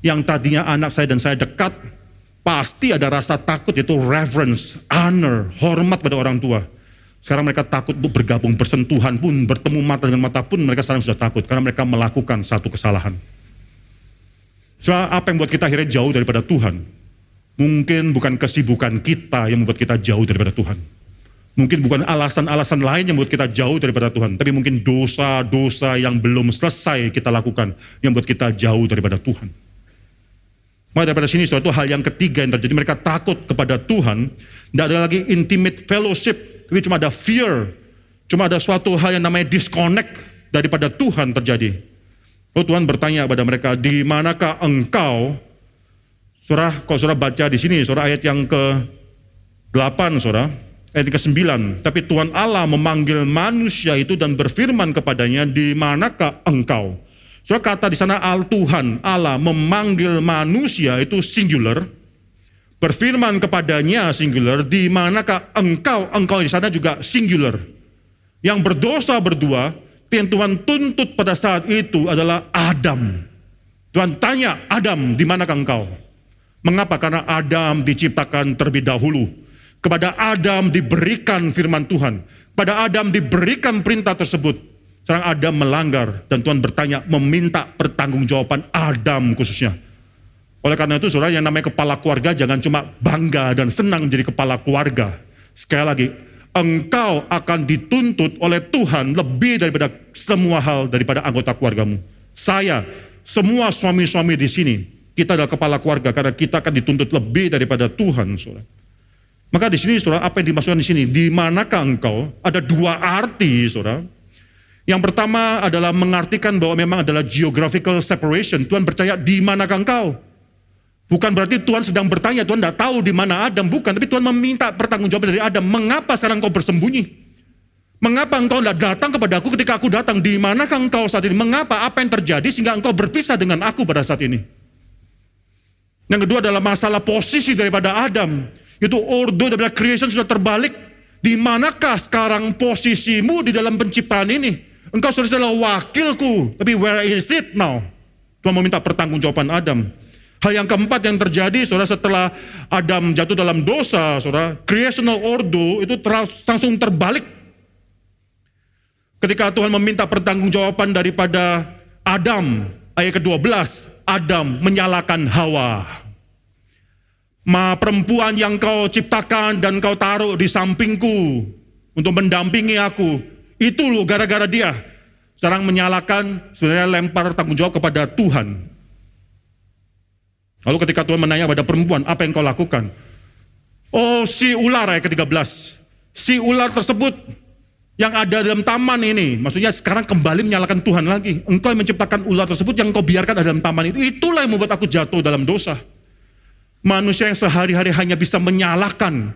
Yang tadinya anak saya dan saya dekat, pasti ada rasa takut, yaitu reverence, honor, hormat pada orang tua sekarang mereka takut untuk bergabung bersentuhan pun, bertemu mata dengan mata pun mereka sekarang sudah takut karena mereka melakukan satu kesalahan. Soal apa yang membuat kita akhirnya jauh daripada Tuhan? Mungkin bukan kesibukan kita yang membuat kita jauh daripada Tuhan. Mungkin bukan alasan-alasan lain yang membuat kita jauh daripada Tuhan. Tapi mungkin dosa-dosa yang belum selesai kita lakukan yang membuat kita jauh daripada Tuhan. Maka daripada sini suatu hal yang ketiga yang terjadi. Mereka takut kepada Tuhan. Tidak ada lagi intimate fellowship tapi cuma ada fear. Cuma ada suatu hal yang namanya disconnect daripada Tuhan terjadi. Oh Tuhan bertanya kepada mereka, di manakah engkau? Surah, kalau surah baca di sini, surah ayat yang ke-8, surah, ayat ke-9. Tapi Tuhan Allah memanggil manusia itu dan berfirman kepadanya, di manakah engkau? Surah kata di sana al Tuhan Allah memanggil manusia itu singular, berfirman kepadanya singular, di manakah engkau? Engkau di sana juga singular yang berdosa berdua, yang Tuhan tuntut pada saat itu adalah Adam. Tuhan tanya, Adam, di manakah engkau? Mengapa? Karena Adam diciptakan terlebih dahulu. Kepada Adam diberikan firman Tuhan. Pada Adam diberikan perintah tersebut. Sekarang Adam melanggar dan Tuhan bertanya, meminta pertanggungjawaban Adam khususnya. Oleh karena itu saudara yang namanya kepala keluarga jangan cuma bangga dan senang menjadi kepala keluarga. Sekali lagi, engkau akan dituntut oleh Tuhan lebih daripada semua hal daripada anggota keluargamu. Saya, semua suami-suami di sini, kita adalah kepala keluarga karena kita akan dituntut lebih daripada Tuhan, saudara. Maka di sini, saudara, apa yang dimaksudkan di sini? Di manakah engkau? Ada dua arti, saudara. Yang pertama adalah mengartikan bahwa memang adalah geographical separation. Tuhan percaya di manakah engkau? Bukan berarti Tuhan sedang bertanya, Tuhan tidak tahu di mana Adam, bukan. Tapi Tuhan meminta pertanggungjawaban dari Adam. Mengapa sekarang kau bersembunyi? Mengapa engkau tidak datang kepada aku ketika aku datang? Di manakah engkau saat ini? Mengapa? Apa yang terjadi sehingga engkau berpisah dengan aku pada saat ini? Yang kedua adalah masalah posisi daripada Adam. Itu ordo daripada creation sudah terbalik. Di manakah sekarang posisimu di dalam penciptaan ini? Engkau sudah wakilku. Tapi where is it now? Tuhan meminta pertanggungjawaban Adam. Hal yang keempat yang terjadi, saudara, setelah Adam jatuh dalam dosa, saudara, creational order itu langsung terbalik. Ketika Tuhan meminta pertanggungjawaban daripada Adam, ayat ke-12, Adam menyalakan Hawa. Ma perempuan yang kau ciptakan dan kau taruh di sampingku untuk mendampingi aku, itu loh gara-gara dia. Sekarang menyalakan, sebenarnya lempar tanggung jawab kepada Tuhan. Lalu ketika Tuhan menanya pada perempuan, apa yang kau lakukan? Oh si ular ayat ke-13. Si ular tersebut yang ada dalam taman ini, maksudnya sekarang kembali menyalakan Tuhan lagi. Engkau yang menciptakan ular tersebut yang kau biarkan ada dalam taman itu. Itulah yang membuat aku jatuh dalam dosa. Manusia yang sehari-hari hanya bisa menyalahkan.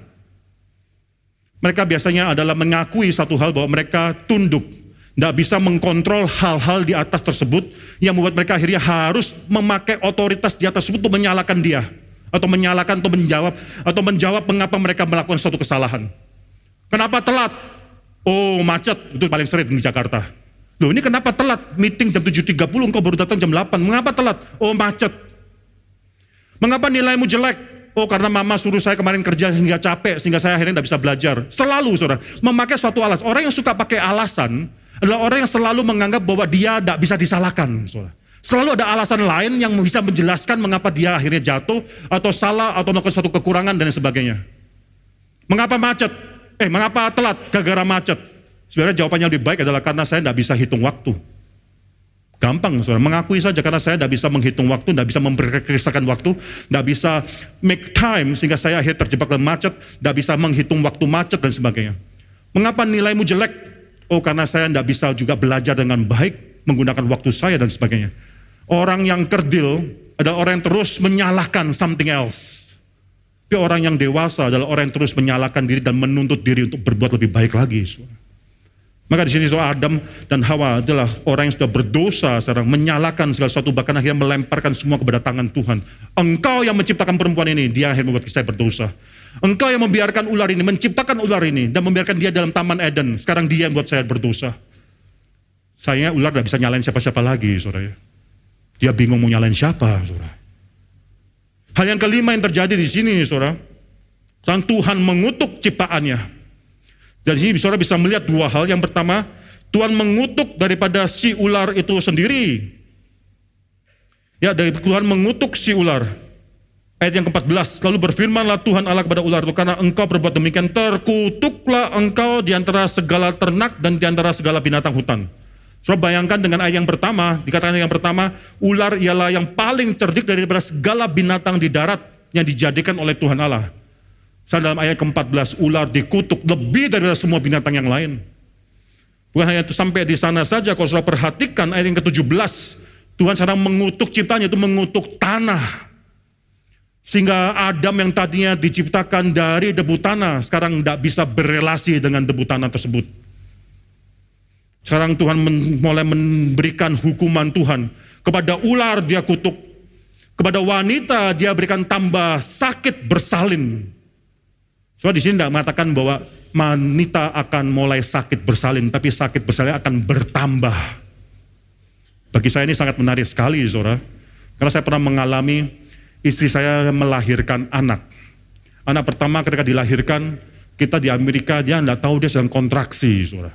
Mereka biasanya adalah mengakui satu hal bahwa mereka tunduk tidak bisa mengkontrol hal-hal di atas tersebut yang membuat mereka akhirnya harus memakai otoritas di atas tersebut untuk menyalakan dia atau menyalakan atau menjawab atau menjawab mengapa mereka melakukan suatu kesalahan. Kenapa telat? Oh macet, itu paling sering di Jakarta. Loh ini kenapa telat? Meeting jam 7.30 engkau baru datang jam 8. Mengapa telat? Oh macet. Mengapa nilaimu jelek? Oh karena mama suruh saya kemarin kerja hingga capek sehingga saya akhirnya tidak bisa belajar. Selalu saudara, memakai suatu alasan. Orang yang suka pakai alasan, adalah orang yang selalu menganggap bahwa dia tidak bisa disalahkan. Selalu ada alasan lain yang bisa menjelaskan mengapa dia akhirnya jatuh atau salah atau melakukan suatu kekurangan dan sebagainya. Mengapa macet? Eh, mengapa telat? Gara-gara macet. Sebenarnya jawabannya lebih baik adalah karena saya tidak bisa hitung waktu. Gampang, saudara. Mengakui saja karena saya tidak bisa menghitung waktu, tidak bisa memperkirakan waktu, tidak bisa make time sehingga saya akhirnya terjebak dalam macet, tidak bisa menghitung waktu macet dan sebagainya. Mengapa nilaimu jelek? Oh karena saya tidak bisa juga belajar dengan baik, menggunakan waktu saya dan sebagainya. Orang yang kerdil adalah orang yang terus menyalahkan something else. Tapi orang yang dewasa adalah orang yang terus menyalahkan diri dan menuntut diri untuk berbuat lebih baik lagi. Maka di sini soal Adam dan Hawa adalah orang yang sudah berdosa sekarang menyalahkan segala sesuatu bahkan akhirnya melemparkan semua kepada tangan Tuhan. Engkau yang menciptakan perempuan ini, dia akhirnya membuat saya berdosa. Engkau yang membiarkan ular ini, menciptakan ular ini, dan membiarkan dia dalam taman Eden. Sekarang dia yang buat saya berdosa. Saya ular tidak bisa nyalain siapa-siapa lagi, saudara. Dia bingung mau nyalain siapa, saudara. Hal yang kelima yang terjadi di sini, saudara. Sang Tuhan mengutuk ciptaannya. Dari sini saudara bisa melihat dua hal. Yang pertama, Tuhan mengutuk daripada si ular itu sendiri. Ya, dari Tuhan mengutuk si ular. Ayat yang ke-14, lalu berfirmanlah Tuhan Allah kepada ular itu, karena engkau berbuat demikian, terkutuklah engkau di antara segala ternak dan di antara segala binatang hutan. So bayangkan dengan ayat yang pertama, dikatakan yang pertama, ular ialah yang paling cerdik daripada segala binatang di darat yang dijadikan oleh Tuhan Allah. Saya dalam ayat ke-14, ular dikutuk lebih daripada semua binatang yang lain. Bukan hanya itu sampai di sana saja, kalau saudara perhatikan ayat yang ke-17, Tuhan sedang mengutuk ciptanya itu mengutuk tanah. Sehingga Adam yang tadinya diciptakan dari debu tanah, sekarang tidak bisa berelasi dengan debu tanah tersebut. Sekarang Tuhan mulai memberikan hukuman Tuhan. Kepada ular dia kutuk. Kepada wanita dia berikan tambah sakit bersalin. Soalnya di sini tidak mengatakan bahwa wanita akan mulai sakit bersalin, tapi sakit bersalin akan bertambah. Bagi saya ini sangat menarik sekali, saudara. Karena saya pernah mengalami istri saya melahirkan anak. Anak pertama ketika dilahirkan, kita di Amerika dia nggak tahu dia sedang kontraksi, saudara.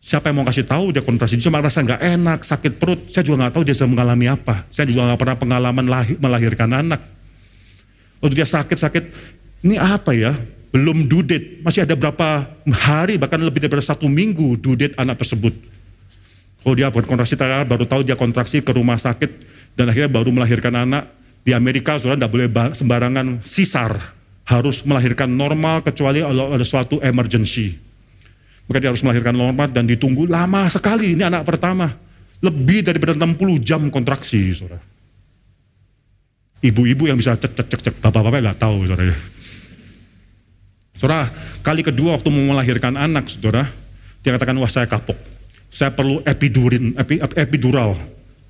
Siapa yang mau kasih tahu dia kontraksi? Dia cuma rasa nggak enak, sakit perut. Saya juga nggak tahu dia sedang mengalami apa. Saya juga nggak pernah pengalaman lahir, melahirkan anak. Waktu dia sakit-sakit, ini apa ya? Belum dudet, masih ada berapa hari, bahkan lebih daripada satu minggu dudet anak tersebut. Oh dia kontraksi, baru tahu dia kontraksi ke rumah sakit, dan akhirnya baru melahirkan anak, di Amerika saudara tidak boleh sembarangan sisar, harus melahirkan normal kecuali kalau ada suatu emergency. Maka dia harus melahirkan normal dan ditunggu lama sekali. Ini anak pertama. Lebih daripada 60 jam kontraksi, saudara. Ibu-ibu yang bisa cek cek cek cek, bapak-bapak nggak tahu, saudara. Saudara, kali kedua waktu mau melahirkan anak, saudara, dia katakan, wah saya kapok. Saya perlu epidurin, epi, epidural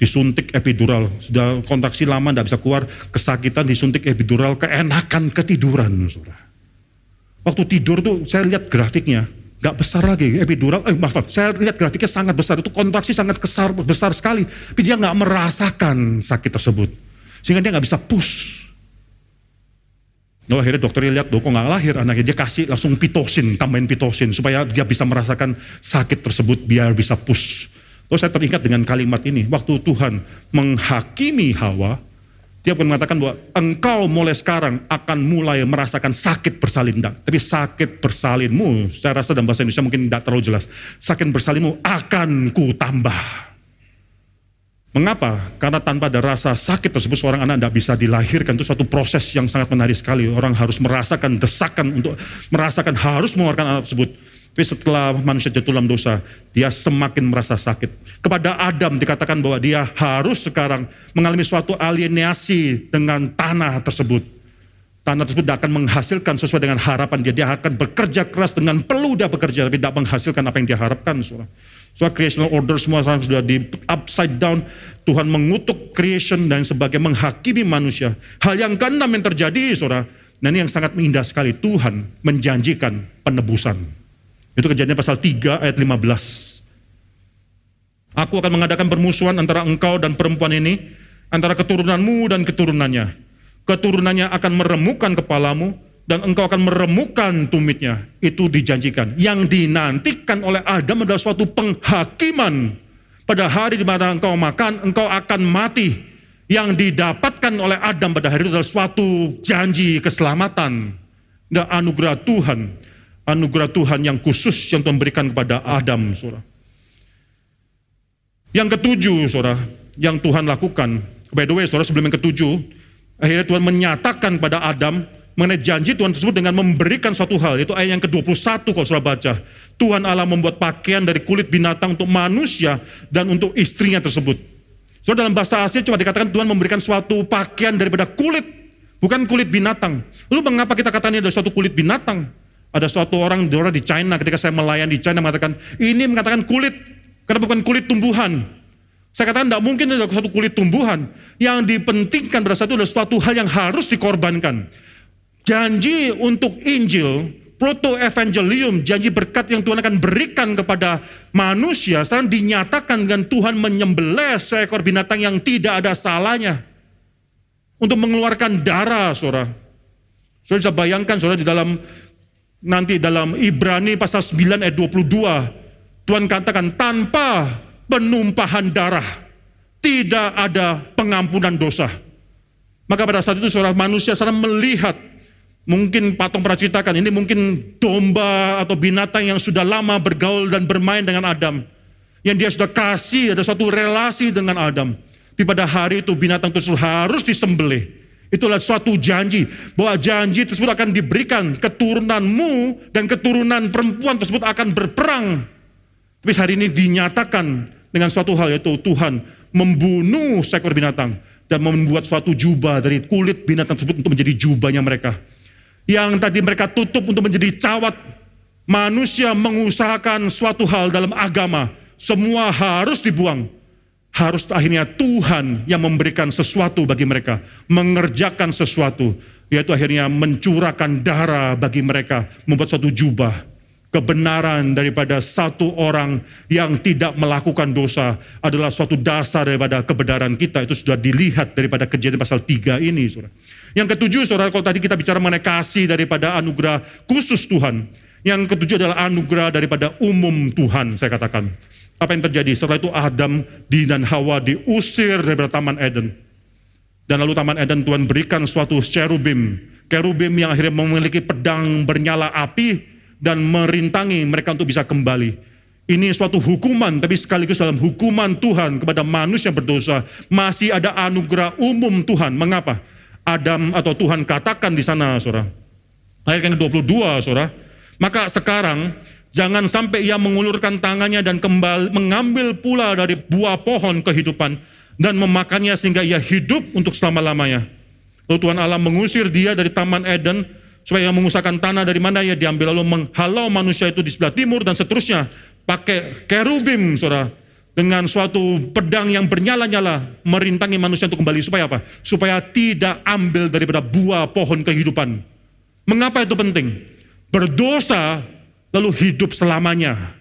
disuntik epidural, sudah kontraksi lama tidak bisa keluar, kesakitan disuntik epidural, keenakan ketiduran. Saudara. Waktu tidur tuh saya lihat grafiknya, nggak besar lagi epidural, eh maaf, saya lihat grafiknya sangat besar, itu kontraksi sangat besar, besar sekali, tapi dia nggak merasakan sakit tersebut, sehingga dia nggak bisa push. No, akhirnya dokternya lihat, kok nggak lahir anaknya, dia kasih langsung pitosin, tambahin pitosin, supaya dia bisa merasakan sakit tersebut, biar bisa push. Oh saya teringat dengan kalimat ini, waktu Tuhan menghakimi Hawa, dia pun mengatakan bahwa engkau mulai sekarang akan mulai merasakan sakit bersalin. Tidak. Tapi sakit bersalinmu, saya rasa dalam bahasa Indonesia mungkin tidak terlalu jelas. Sakit bersalinmu akan ku tambah. Mengapa? Karena tanpa ada rasa sakit tersebut seorang anak tidak bisa dilahirkan. Itu suatu proses yang sangat menarik sekali. Orang harus merasakan desakan untuk merasakan harus mengeluarkan anak tersebut. Tapi setelah manusia jatuh dalam dosa, dia semakin merasa sakit. Kepada Adam dikatakan bahwa dia harus sekarang mengalami suatu alienasi dengan tanah tersebut. Tanah tersebut tidak akan menghasilkan sesuai dengan harapan dia. Dia akan bekerja keras dengan perlu dia bekerja, tapi tidak menghasilkan apa yang dia harapkan. Soal so, creational order semua sekarang sudah di upside down. Tuhan mengutuk creation dan sebagai menghakimi manusia. Hal yang keenam yang terjadi, saudara. Nah ini yang sangat indah sekali. Tuhan menjanjikan penebusan. Itu kejadian pasal 3 ayat 15. Aku akan mengadakan permusuhan antara engkau dan perempuan ini, antara keturunanmu dan keturunannya. Keturunannya akan meremukkan kepalamu, dan engkau akan meremukkan tumitnya. Itu dijanjikan. Yang dinantikan oleh Adam adalah suatu penghakiman. Pada hari di mana engkau makan, engkau akan mati. Yang didapatkan oleh Adam pada hari itu adalah suatu janji keselamatan dan anugerah Tuhan anugerah Tuhan yang khusus yang Tuhan berikan kepada Adam, saudara. Yang ketujuh, saudara, yang Tuhan lakukan. By the way, saudara, sebelum yang ketujuh, akhirnya Tuhan menyatakan kepada Adam mengenai janji Tuhan tersebut dengan memberikan suatu hal. Itu ayat yang ke-21 kalau saudara baca. Tuhan Allah membuat pakaian dari kulit binatang untuk manusia dan untuk istrinya tersebut. So dalam bahasa asli cuma dikatakan Tuhan memberikan suatu pakaian daripada kulit, bukan kulit binatang. Lalu mengapa kita katakan ini adalah suatu kulit binatang? Ada suatu orang, orang di China ketika saya melayani di China mengatakan, ini mengatakan kulit, karena bukan kulit tumbuhan. Saya katakan tidak mungkin ada suatu kulit tumbuhan. Yang dipentingkan pada saat itu adalah suatu hal yang harus dikorbankan. Janji untuk Injil, proto evangelium, janji berkat yang Tuhan akan berikan kepada manusia, sekarang dinyatakan dengan Tuhan menyembelih seekor binatang yang tidak ada salahnya. Untuk mengeluarkan darah, saudara. Saudara bisa bayangkan, saudara, di dalam Nanti dalam Ibrani pasal 9 ayat 22, Tuhan katakan tanpa penumpahan darah tidak ada pengampunan dosa. Maka pada saat itu seorang manusia seorang melihat mungkin patung pernah ceritakan ini mungkin domba atau binatang yang sudah lama bergaul dan bermain dengan Adam. Yang dia sudah kasih ada suatu relasi dengan Adam. Tapi pada hari itu binatang tersebut harus disembelih Itulah suatu janji bahwa janji tersebut akan diberikan keturunanmu dan keturunan perempuan tersebut akan berperang Tapi hari ini dinyatakan dengan suatu hal yaitu Tuhan membunuh seekor binatang dan membuat suatu jubah dari kulit binatang tersebut untuk menjadi jubahnya mereka. Yang tadi mereka tutup untuk menjadi cawat, manusia mengusahakan suatu hal dalam agama, semua harus dibuang. Harus akhirnya Tuhan yang memberikan sesuatu bagi mereka, mengerjakan sesuatu, yaitu akhirnya mencurahkan darah bagi mereka, membuat suatu jubah kebenaran daripada satu orang yang tidak melakukan dosa adalah suatu dasar daripada kebenaran kita. Itu sudah dilihat daripada kejadian pasal 3 ini. Saudara. Yang ketujuh, saudara, kalau tadi kita bicara mengenai kasih daripada anugerah khusus Tuhan. Yang ketujuh adalah anugerah daripada umum Tuhan, saya katakan. Apa yang terjadi? Setelah itu Adam dan Hawa diusir daripada Taman Eden. Dan lalu Taman Eden Tuhan berikan suatu cherubim. Cherubim yang akhirnya memiliki pedang bernyala api dan merintangi mereka untuk bisa kembali. Ini suatu hukuman, tapi sekaligus dalam hukuman Tuhan kepada manusia berdosa, masih ada anugerah umum Tuhan. Mengapa? Adam atau Tuhan katakan di sana, saudara. Ayat yang ke-22, saudara. Maka sekarang, jangan sampai ia mengulurkan tangannya dan kembali mengambil pula dari buah pohon kehidupan dan memakannya sehingga ia hidup untuk selama-lamanya. Lalu Tuhan Allah mengusir dia dari Taman Eden, supaya mengusahakan tanah dari mana ya diambil lalu menghalau manusia itu di sebelah timur dan seterusnya pakai kerubim saudara dengan suatu pedang yang bernyala-nyala merintangi manusia untuk kembali supaya apa? Supaya tidak ambil daripada buah pohon kehidupan. Mengapa itu penting? Berdosa lalu hidup selamanya.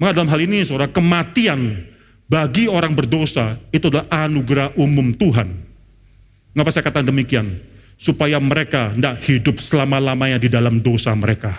Maka dalam hal ini saudara kematian bagi orang berdosa itu adalah anugerah umum Tuhan. Mengapa saya katakan demikian? supaya mereka tidak hidup selama-lamanya di dalam dosa mereka.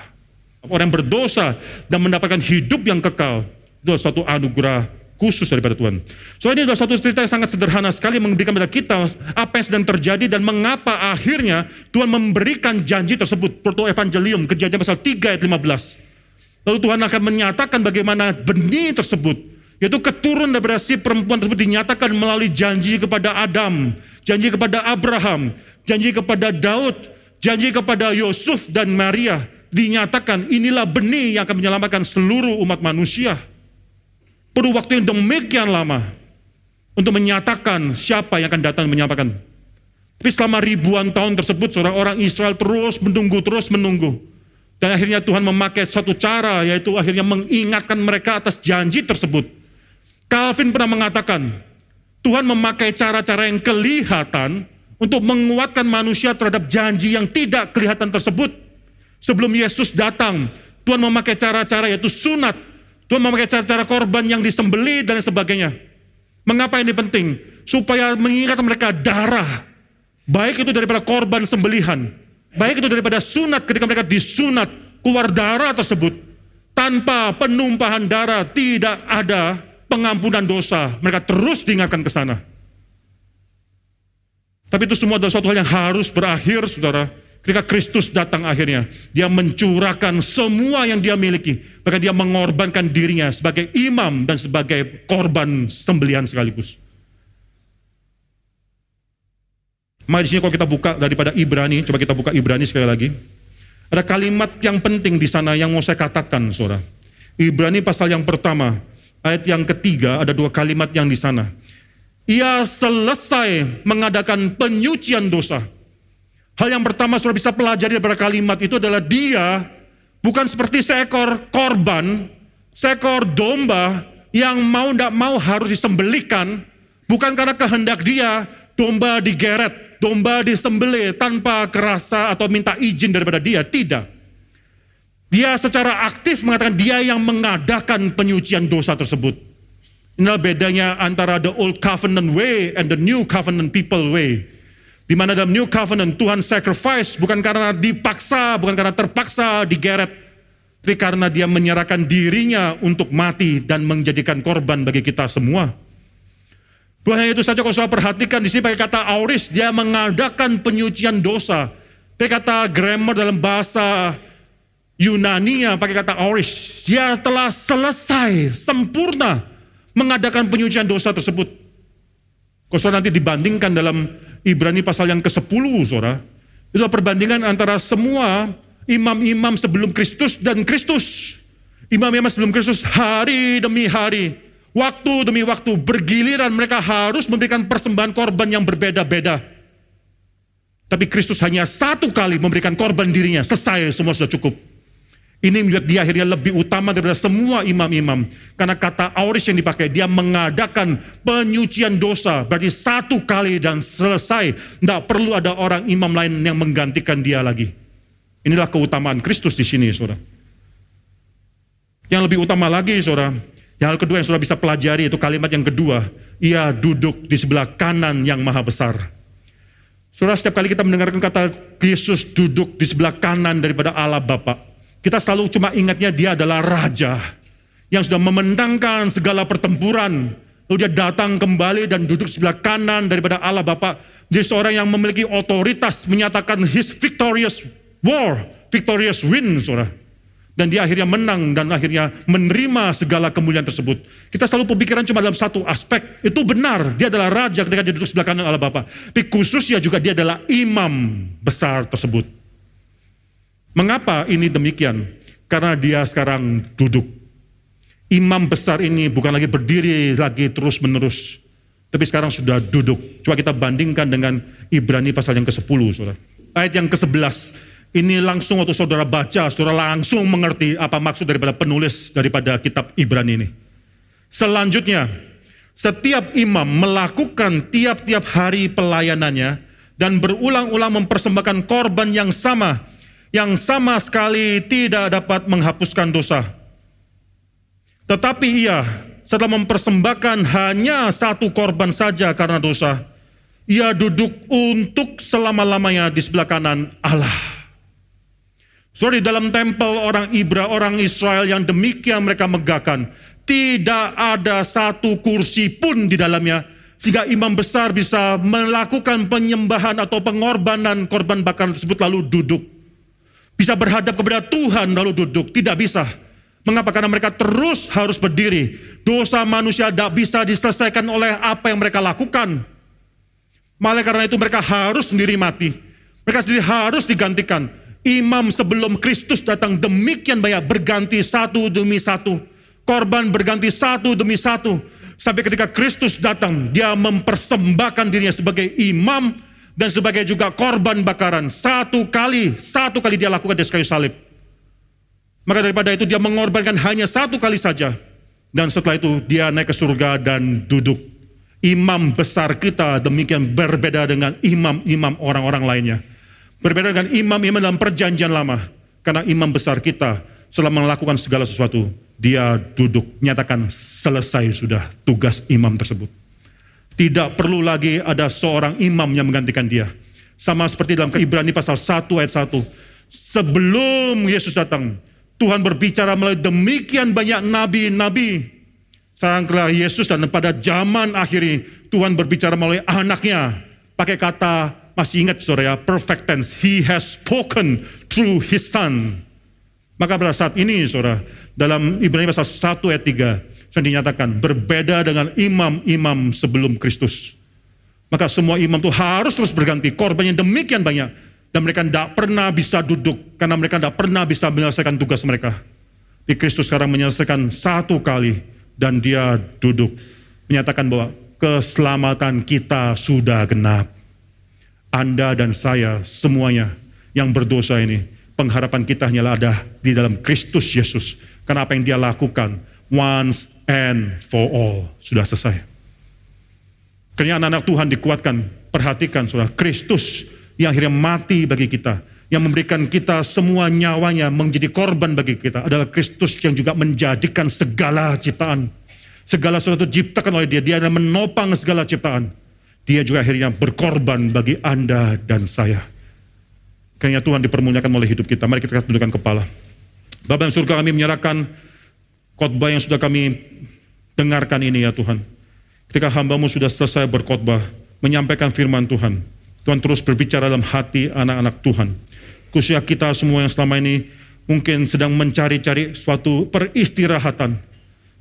Orang berdosa dan mendapatkan hidup yang kekal, itu adalah suatu anugerah khusus daripada Tuhan. So ini adalah satu cerita yang sangat sederhana sekali memberikan kepada kita apa yang sedang terjadi dan mengapa akhirnya Tuhan memberikan janji tersebut. Proto Evangelium, kejadian pasal 3 ayat 15. Lalu Tuhan akan menyatakan bagaimana benih tersebut, yaitu keturun daripada si perempuan tersebut dinyatakan melalui janji kepada Adam, janji kepada Abraham, janji kepada Daud, janji kepada Yusuf dan Maria, dinyatakan inilah benih yang akan menyelamatkan seluruh umat manusia. Perlu waktu yang demikian lama untuk menyatakan siapa yang akan datang menyampaikan. Tapi selama ribuan tahun tersebut, seorang orang Israel terus menunggu, terus menunggu. Dan akhirnya Tuhan memakai satu cara, yaitu akhirnya mengingatkan mereka atas janji tersebut. Calvin pernah mengatakan, Tuhan memakai cara-cara yang kelihatan untuk menguatkan manusia terhadap janji yang tidak kelihatan tersebut. Sebelum Yesus datang, Tuhan memakai cara-cara yaitu sunat. Tuhan memakai cara-cara korban yang disembeli dan sebagainya. Mengapa ini penting? Supaya mengingat mereka darah. Baik itu daripada korban sembelihan. Baik itu daripada sunat ketika mereka disunat. Keluar darah tersebut. Tanpa penumpahan darah tidak ada pengampunan dosa. Mereka terus diingatkan ke sana. Tapi itu semua adalah suatu hal yang harus berakhir, saudara. Ketika Kristus datang akhirnya, dia mencurahkan semua yang dia miliki. Bahkan dia mengorbankan dirinya sebagai imam dan sebagai korban sembelihan sekaligus. Mari di sini kalau kita buka daripada Ibrani, coba kita buka Ibrani sekali lagi. Ada kalimat yang penting di sana yang mau saya katakan, saudara. Ibrani pasal yang pertama, ayat yang ketiga, ada dua kalimat yang di sana ia selesai mengadakan penyucian dosa. Hal yang pertama sudah bisa pelajari dari kalimat itu adalah dia bukan seperti seekor korban, seekor domba yang mau tidak mau harus disembelikan, bukan karena kehendak dia, domba digeret, domba disembelih tanpa kerasa atau minta izin daripada dia, tidak. Dia secara aktif mengatakan dia yang mengadakan penyucian dosa tersebut. Inilah bedanya antara the old covenant way and the new covenant people way. Di mana dalam new covenant Tuhan sacrifice bukan karena dipaksa, bukan karena terpaksa digeret, tapi karena dia menyerahkan dirinya untuk mati dan menjadikan korban bagi kita semua. Bukan hanya itu saja kalau saya perhatikan di sini pakai kata auris, dia mengadakan penyucian dosa. Pakai kata grammar dalam bahasa Yunani pakai kata auris, dia telah selesai, sempurna mengadakan penyucian dosa tersebut. Kalau saudara nanti dibandingkan dalam Ibrani pasal yang ke-10, saudara, itu perbandingan antara semua imam-imam sebelum Kristus dan Kristus. Imam-imam sebelum Kristus hari demi hari, waktu demi waktu bergiliran mereka harus memberikan persembahan korban yang berbeda-beda. Tapi Kristus hanya satu kali memberikan korban dirinya, selesai semua sudah cukup. Ini membuat dia akhirnya lebih utama daripada semua imam-imam. Karena kata auris yang dipakai, dia mengadakan penyucian dosa. Berarti satu kali dan selesai. Tidak perlu ada orang imam lain yang menggantikan dia lagi. Inilah keutamaan Kristus di sini, saudara. Yang lebih utama lagi, saudara, yang hal kedua yang saudara bisa pelajari itu kalimat yang kedua. Ia duduk di sebelah kanan yang maha besar. Saudara, setiap kali kita mendengarkan kata Yesus duduk di sebelah kanan daripada Allah Bapa, kita selalu cuma ingatnya dia adalah raja yang sudah memenangkan segala pertempuran. Lalu dia datang kembali dan duduk sebelah kanan daripada Allah Bapa. Dia seorang yang memiliki otoritas menyatakan his victorious war, victorious win, saudara. Dan dia akhirnya menang dan akhirnya menerima segala kemuliaan tersebut. Kita selalu pemikiran cuma dalam satu aspek. Itu benar, dia adalah raja ketika dia duduk sebelah kanan Allah Bapa. Tapi khususnya juga dia adalah imam besar tersebut. Mengapa ini demikian? Karena dia sekarang duduk. Imam besar ini bukan lagi berdiri lagi terus menerus. Tapi sekarang sudah duduk. Coba kita bandingkan dengan Ibrani pasal yang ke-10. Saudara. Ayat yang ke-11 ini langsung waktu saudara baca, saudara langsung mengerti apa maksud daripada penulis daripada kitab Ibrani ini. Selanjutnya, setiap imam melakukan tiap-tiap hari pelayanannya dan berulang-ulang mempersembahkan korban yang sama, yang sama sekali tidak dapat menghapuskan dosa. Tetapi ia setelah mempersembahkan hanya satu korban saja karena dosa, ia duduk untuk selama-lamanya di sebelah kanan Allah. Sorry, dalam tempel orang Ibra, orang Israel yang demikian mereka megahkan. Tidak ada satu kursi pun di dalamnya. Sehingga imam besar bisa melakukan penyembahan atau pengorbanan korban bakaran tersebut lalu duduk. Bisa berhadap kepada Tuhan lalu duduk. Tidak bisa. Mengapa? Karena mereka terus harus berdiri. Dosa manusia tidak bisa diselesaikan oleh apa yang mereka lakukan. Malah karena itu mereka harus sendiri mati. Mereka sendiri harus digantikan imam sebelum Kristus datang demikian banyak berganti satu demi satu. Korban berganti satu demi satu. Sampai ketika Kristus datang, dia mempersembahkan dirinya sebagai imam dan sebagai juga korban bakaran. Satu kali, satu kali dia lakukan di kayu salib. Maka daripada itu dia mengorbankan hanya satu kali saja. Dan setelah itu dia naik ke surga dan duduk. Imam besar kita demikian berbeda dengan imam-imam orang-orang lainnya. Berbeda dengan imam-imam dalam perjanjian lama. Karena imam besar kita setelah melakukan segala sesuatu, dia duduk, nyatakan selesai sudah tugas imam tersebut. Tidak perlu lagi ada seorang imam yang menggantikan dia. Sama seperti dalam Ibrani pasal 1 ayat 1. Sebelum Yesus datang, Tuhan berbicara melalui demikian banyak nabi-nabi. Sekarang Yesus dan pada zaman akhir ini, Tuhan berbicara melalui anaknya. Pakai kata masih ingat saudara ya, perfect tense. He has spoken through his son. Maka pada saat ini saudara, dalam Ibrani pasal 1 ayat 3, saya dinyatakan berbeda dengan imam-imam sebelum Kristus. Maka semua imam itu harus terus berganti, korbannya demikian banyak. Dan mereka tidak pernah bisa duduk, karena mereka tidak pernah bisa menyelesaikan tugas mereka. Di Kristus sekarang menyelesaikan satu kali, dan dia duduk. Menyatakan bahwa keselamatan kita sudah genap. Anda dan saya semuanya yang berdosa ini, pengharapan kita hanyalah ada di dalam Kristus Yesus. Karena apa yang dia lakukan, once and for all, sudah selesai. Karena anak-anak Tuhan dikuatkan, perhatikan saudara, Kristus yang akhirnya mati bagi kita, yang memberikan kita semua nyawanya menjadi korban bagi kita adalah Kristus yang juga menjadikan segala ciptaan. Segala sesuatu diciptakan oleh dia, dia adalah menopang segala ciptaan dia juga akhirnya berkorban bagi Anda dan saya. Karena Tuhan dipermuliakan oleh hidup kita. Mari kita tundukkan kepala. Bapak yang surga kami menyerahkan khotbah yang sudah kami dengarkan ini ya Tuhan. Ketika hambamu sudah selesai berkhotbah, menyampaikan firman Tuhan. Tuhan terus berbicara dalam hati anak-anak Tuhan. Khususnya kita semua yang selama ini mungkin sedang mencari-cari suatu peristirahatan.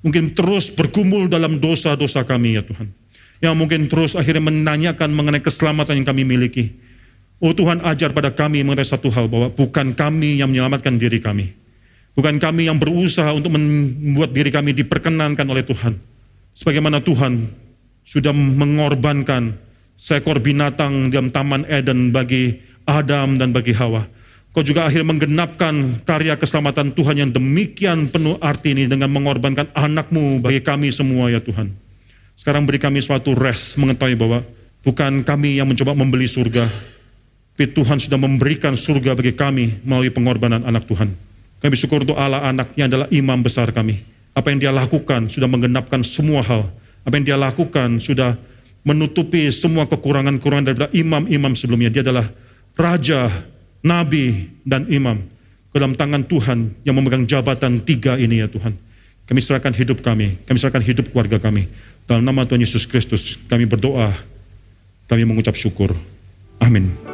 Mungkin terus bergumul dalam dosa-dosa kami ya Tuhan yang mungkin terus akhirnya menanyakan mengenai keselamatan yang kami miliki. Oh Tuhan ajar pada kami mengenai satu hal bahwa bukan kami yang menyelamatkan diri kami. Bukan kami yang berusaha untuk membuat diri kami diperkenankan oleh Tuhan. Sebagaimana Tuhan sudah mengorbankan seekor binatang dalam Taman Eden bagi Adam dan bagi Hawa. Kau juga akhirnya menggenapkan karya keselamatan Tuhan yang demikian penuh arti ini dengan mengorbankan anakmu bagi kami semua ya Tuhan. Sekarang beri kami suatu rest mengetahui bahwa bukan kami yang mencoba membeli surga, tapi Tuhan sudah memberikan surga bagi kami melalui pengorbanan anak Tuhan. Kami bersyukur untuk Allah anaknya adalah imam besar kami. Apa yang dia lakukan sudah menggenapkan semua hal. Apa yang dia lakukan sudah menutupi semua kekurangan-kekurangan daripada imam-imam sebelumnya. Dia adalah raja nabi, dan imam ke dalam tangan Tuhan yang memegang jabatan tiga ini ya Tuhan. Kami serahkan hidup kami, kami serahkan hidup keluarga kami. Dalam nama Tuhan Yesus Kristus kami berdoa, kami mengucap syukur. Amin.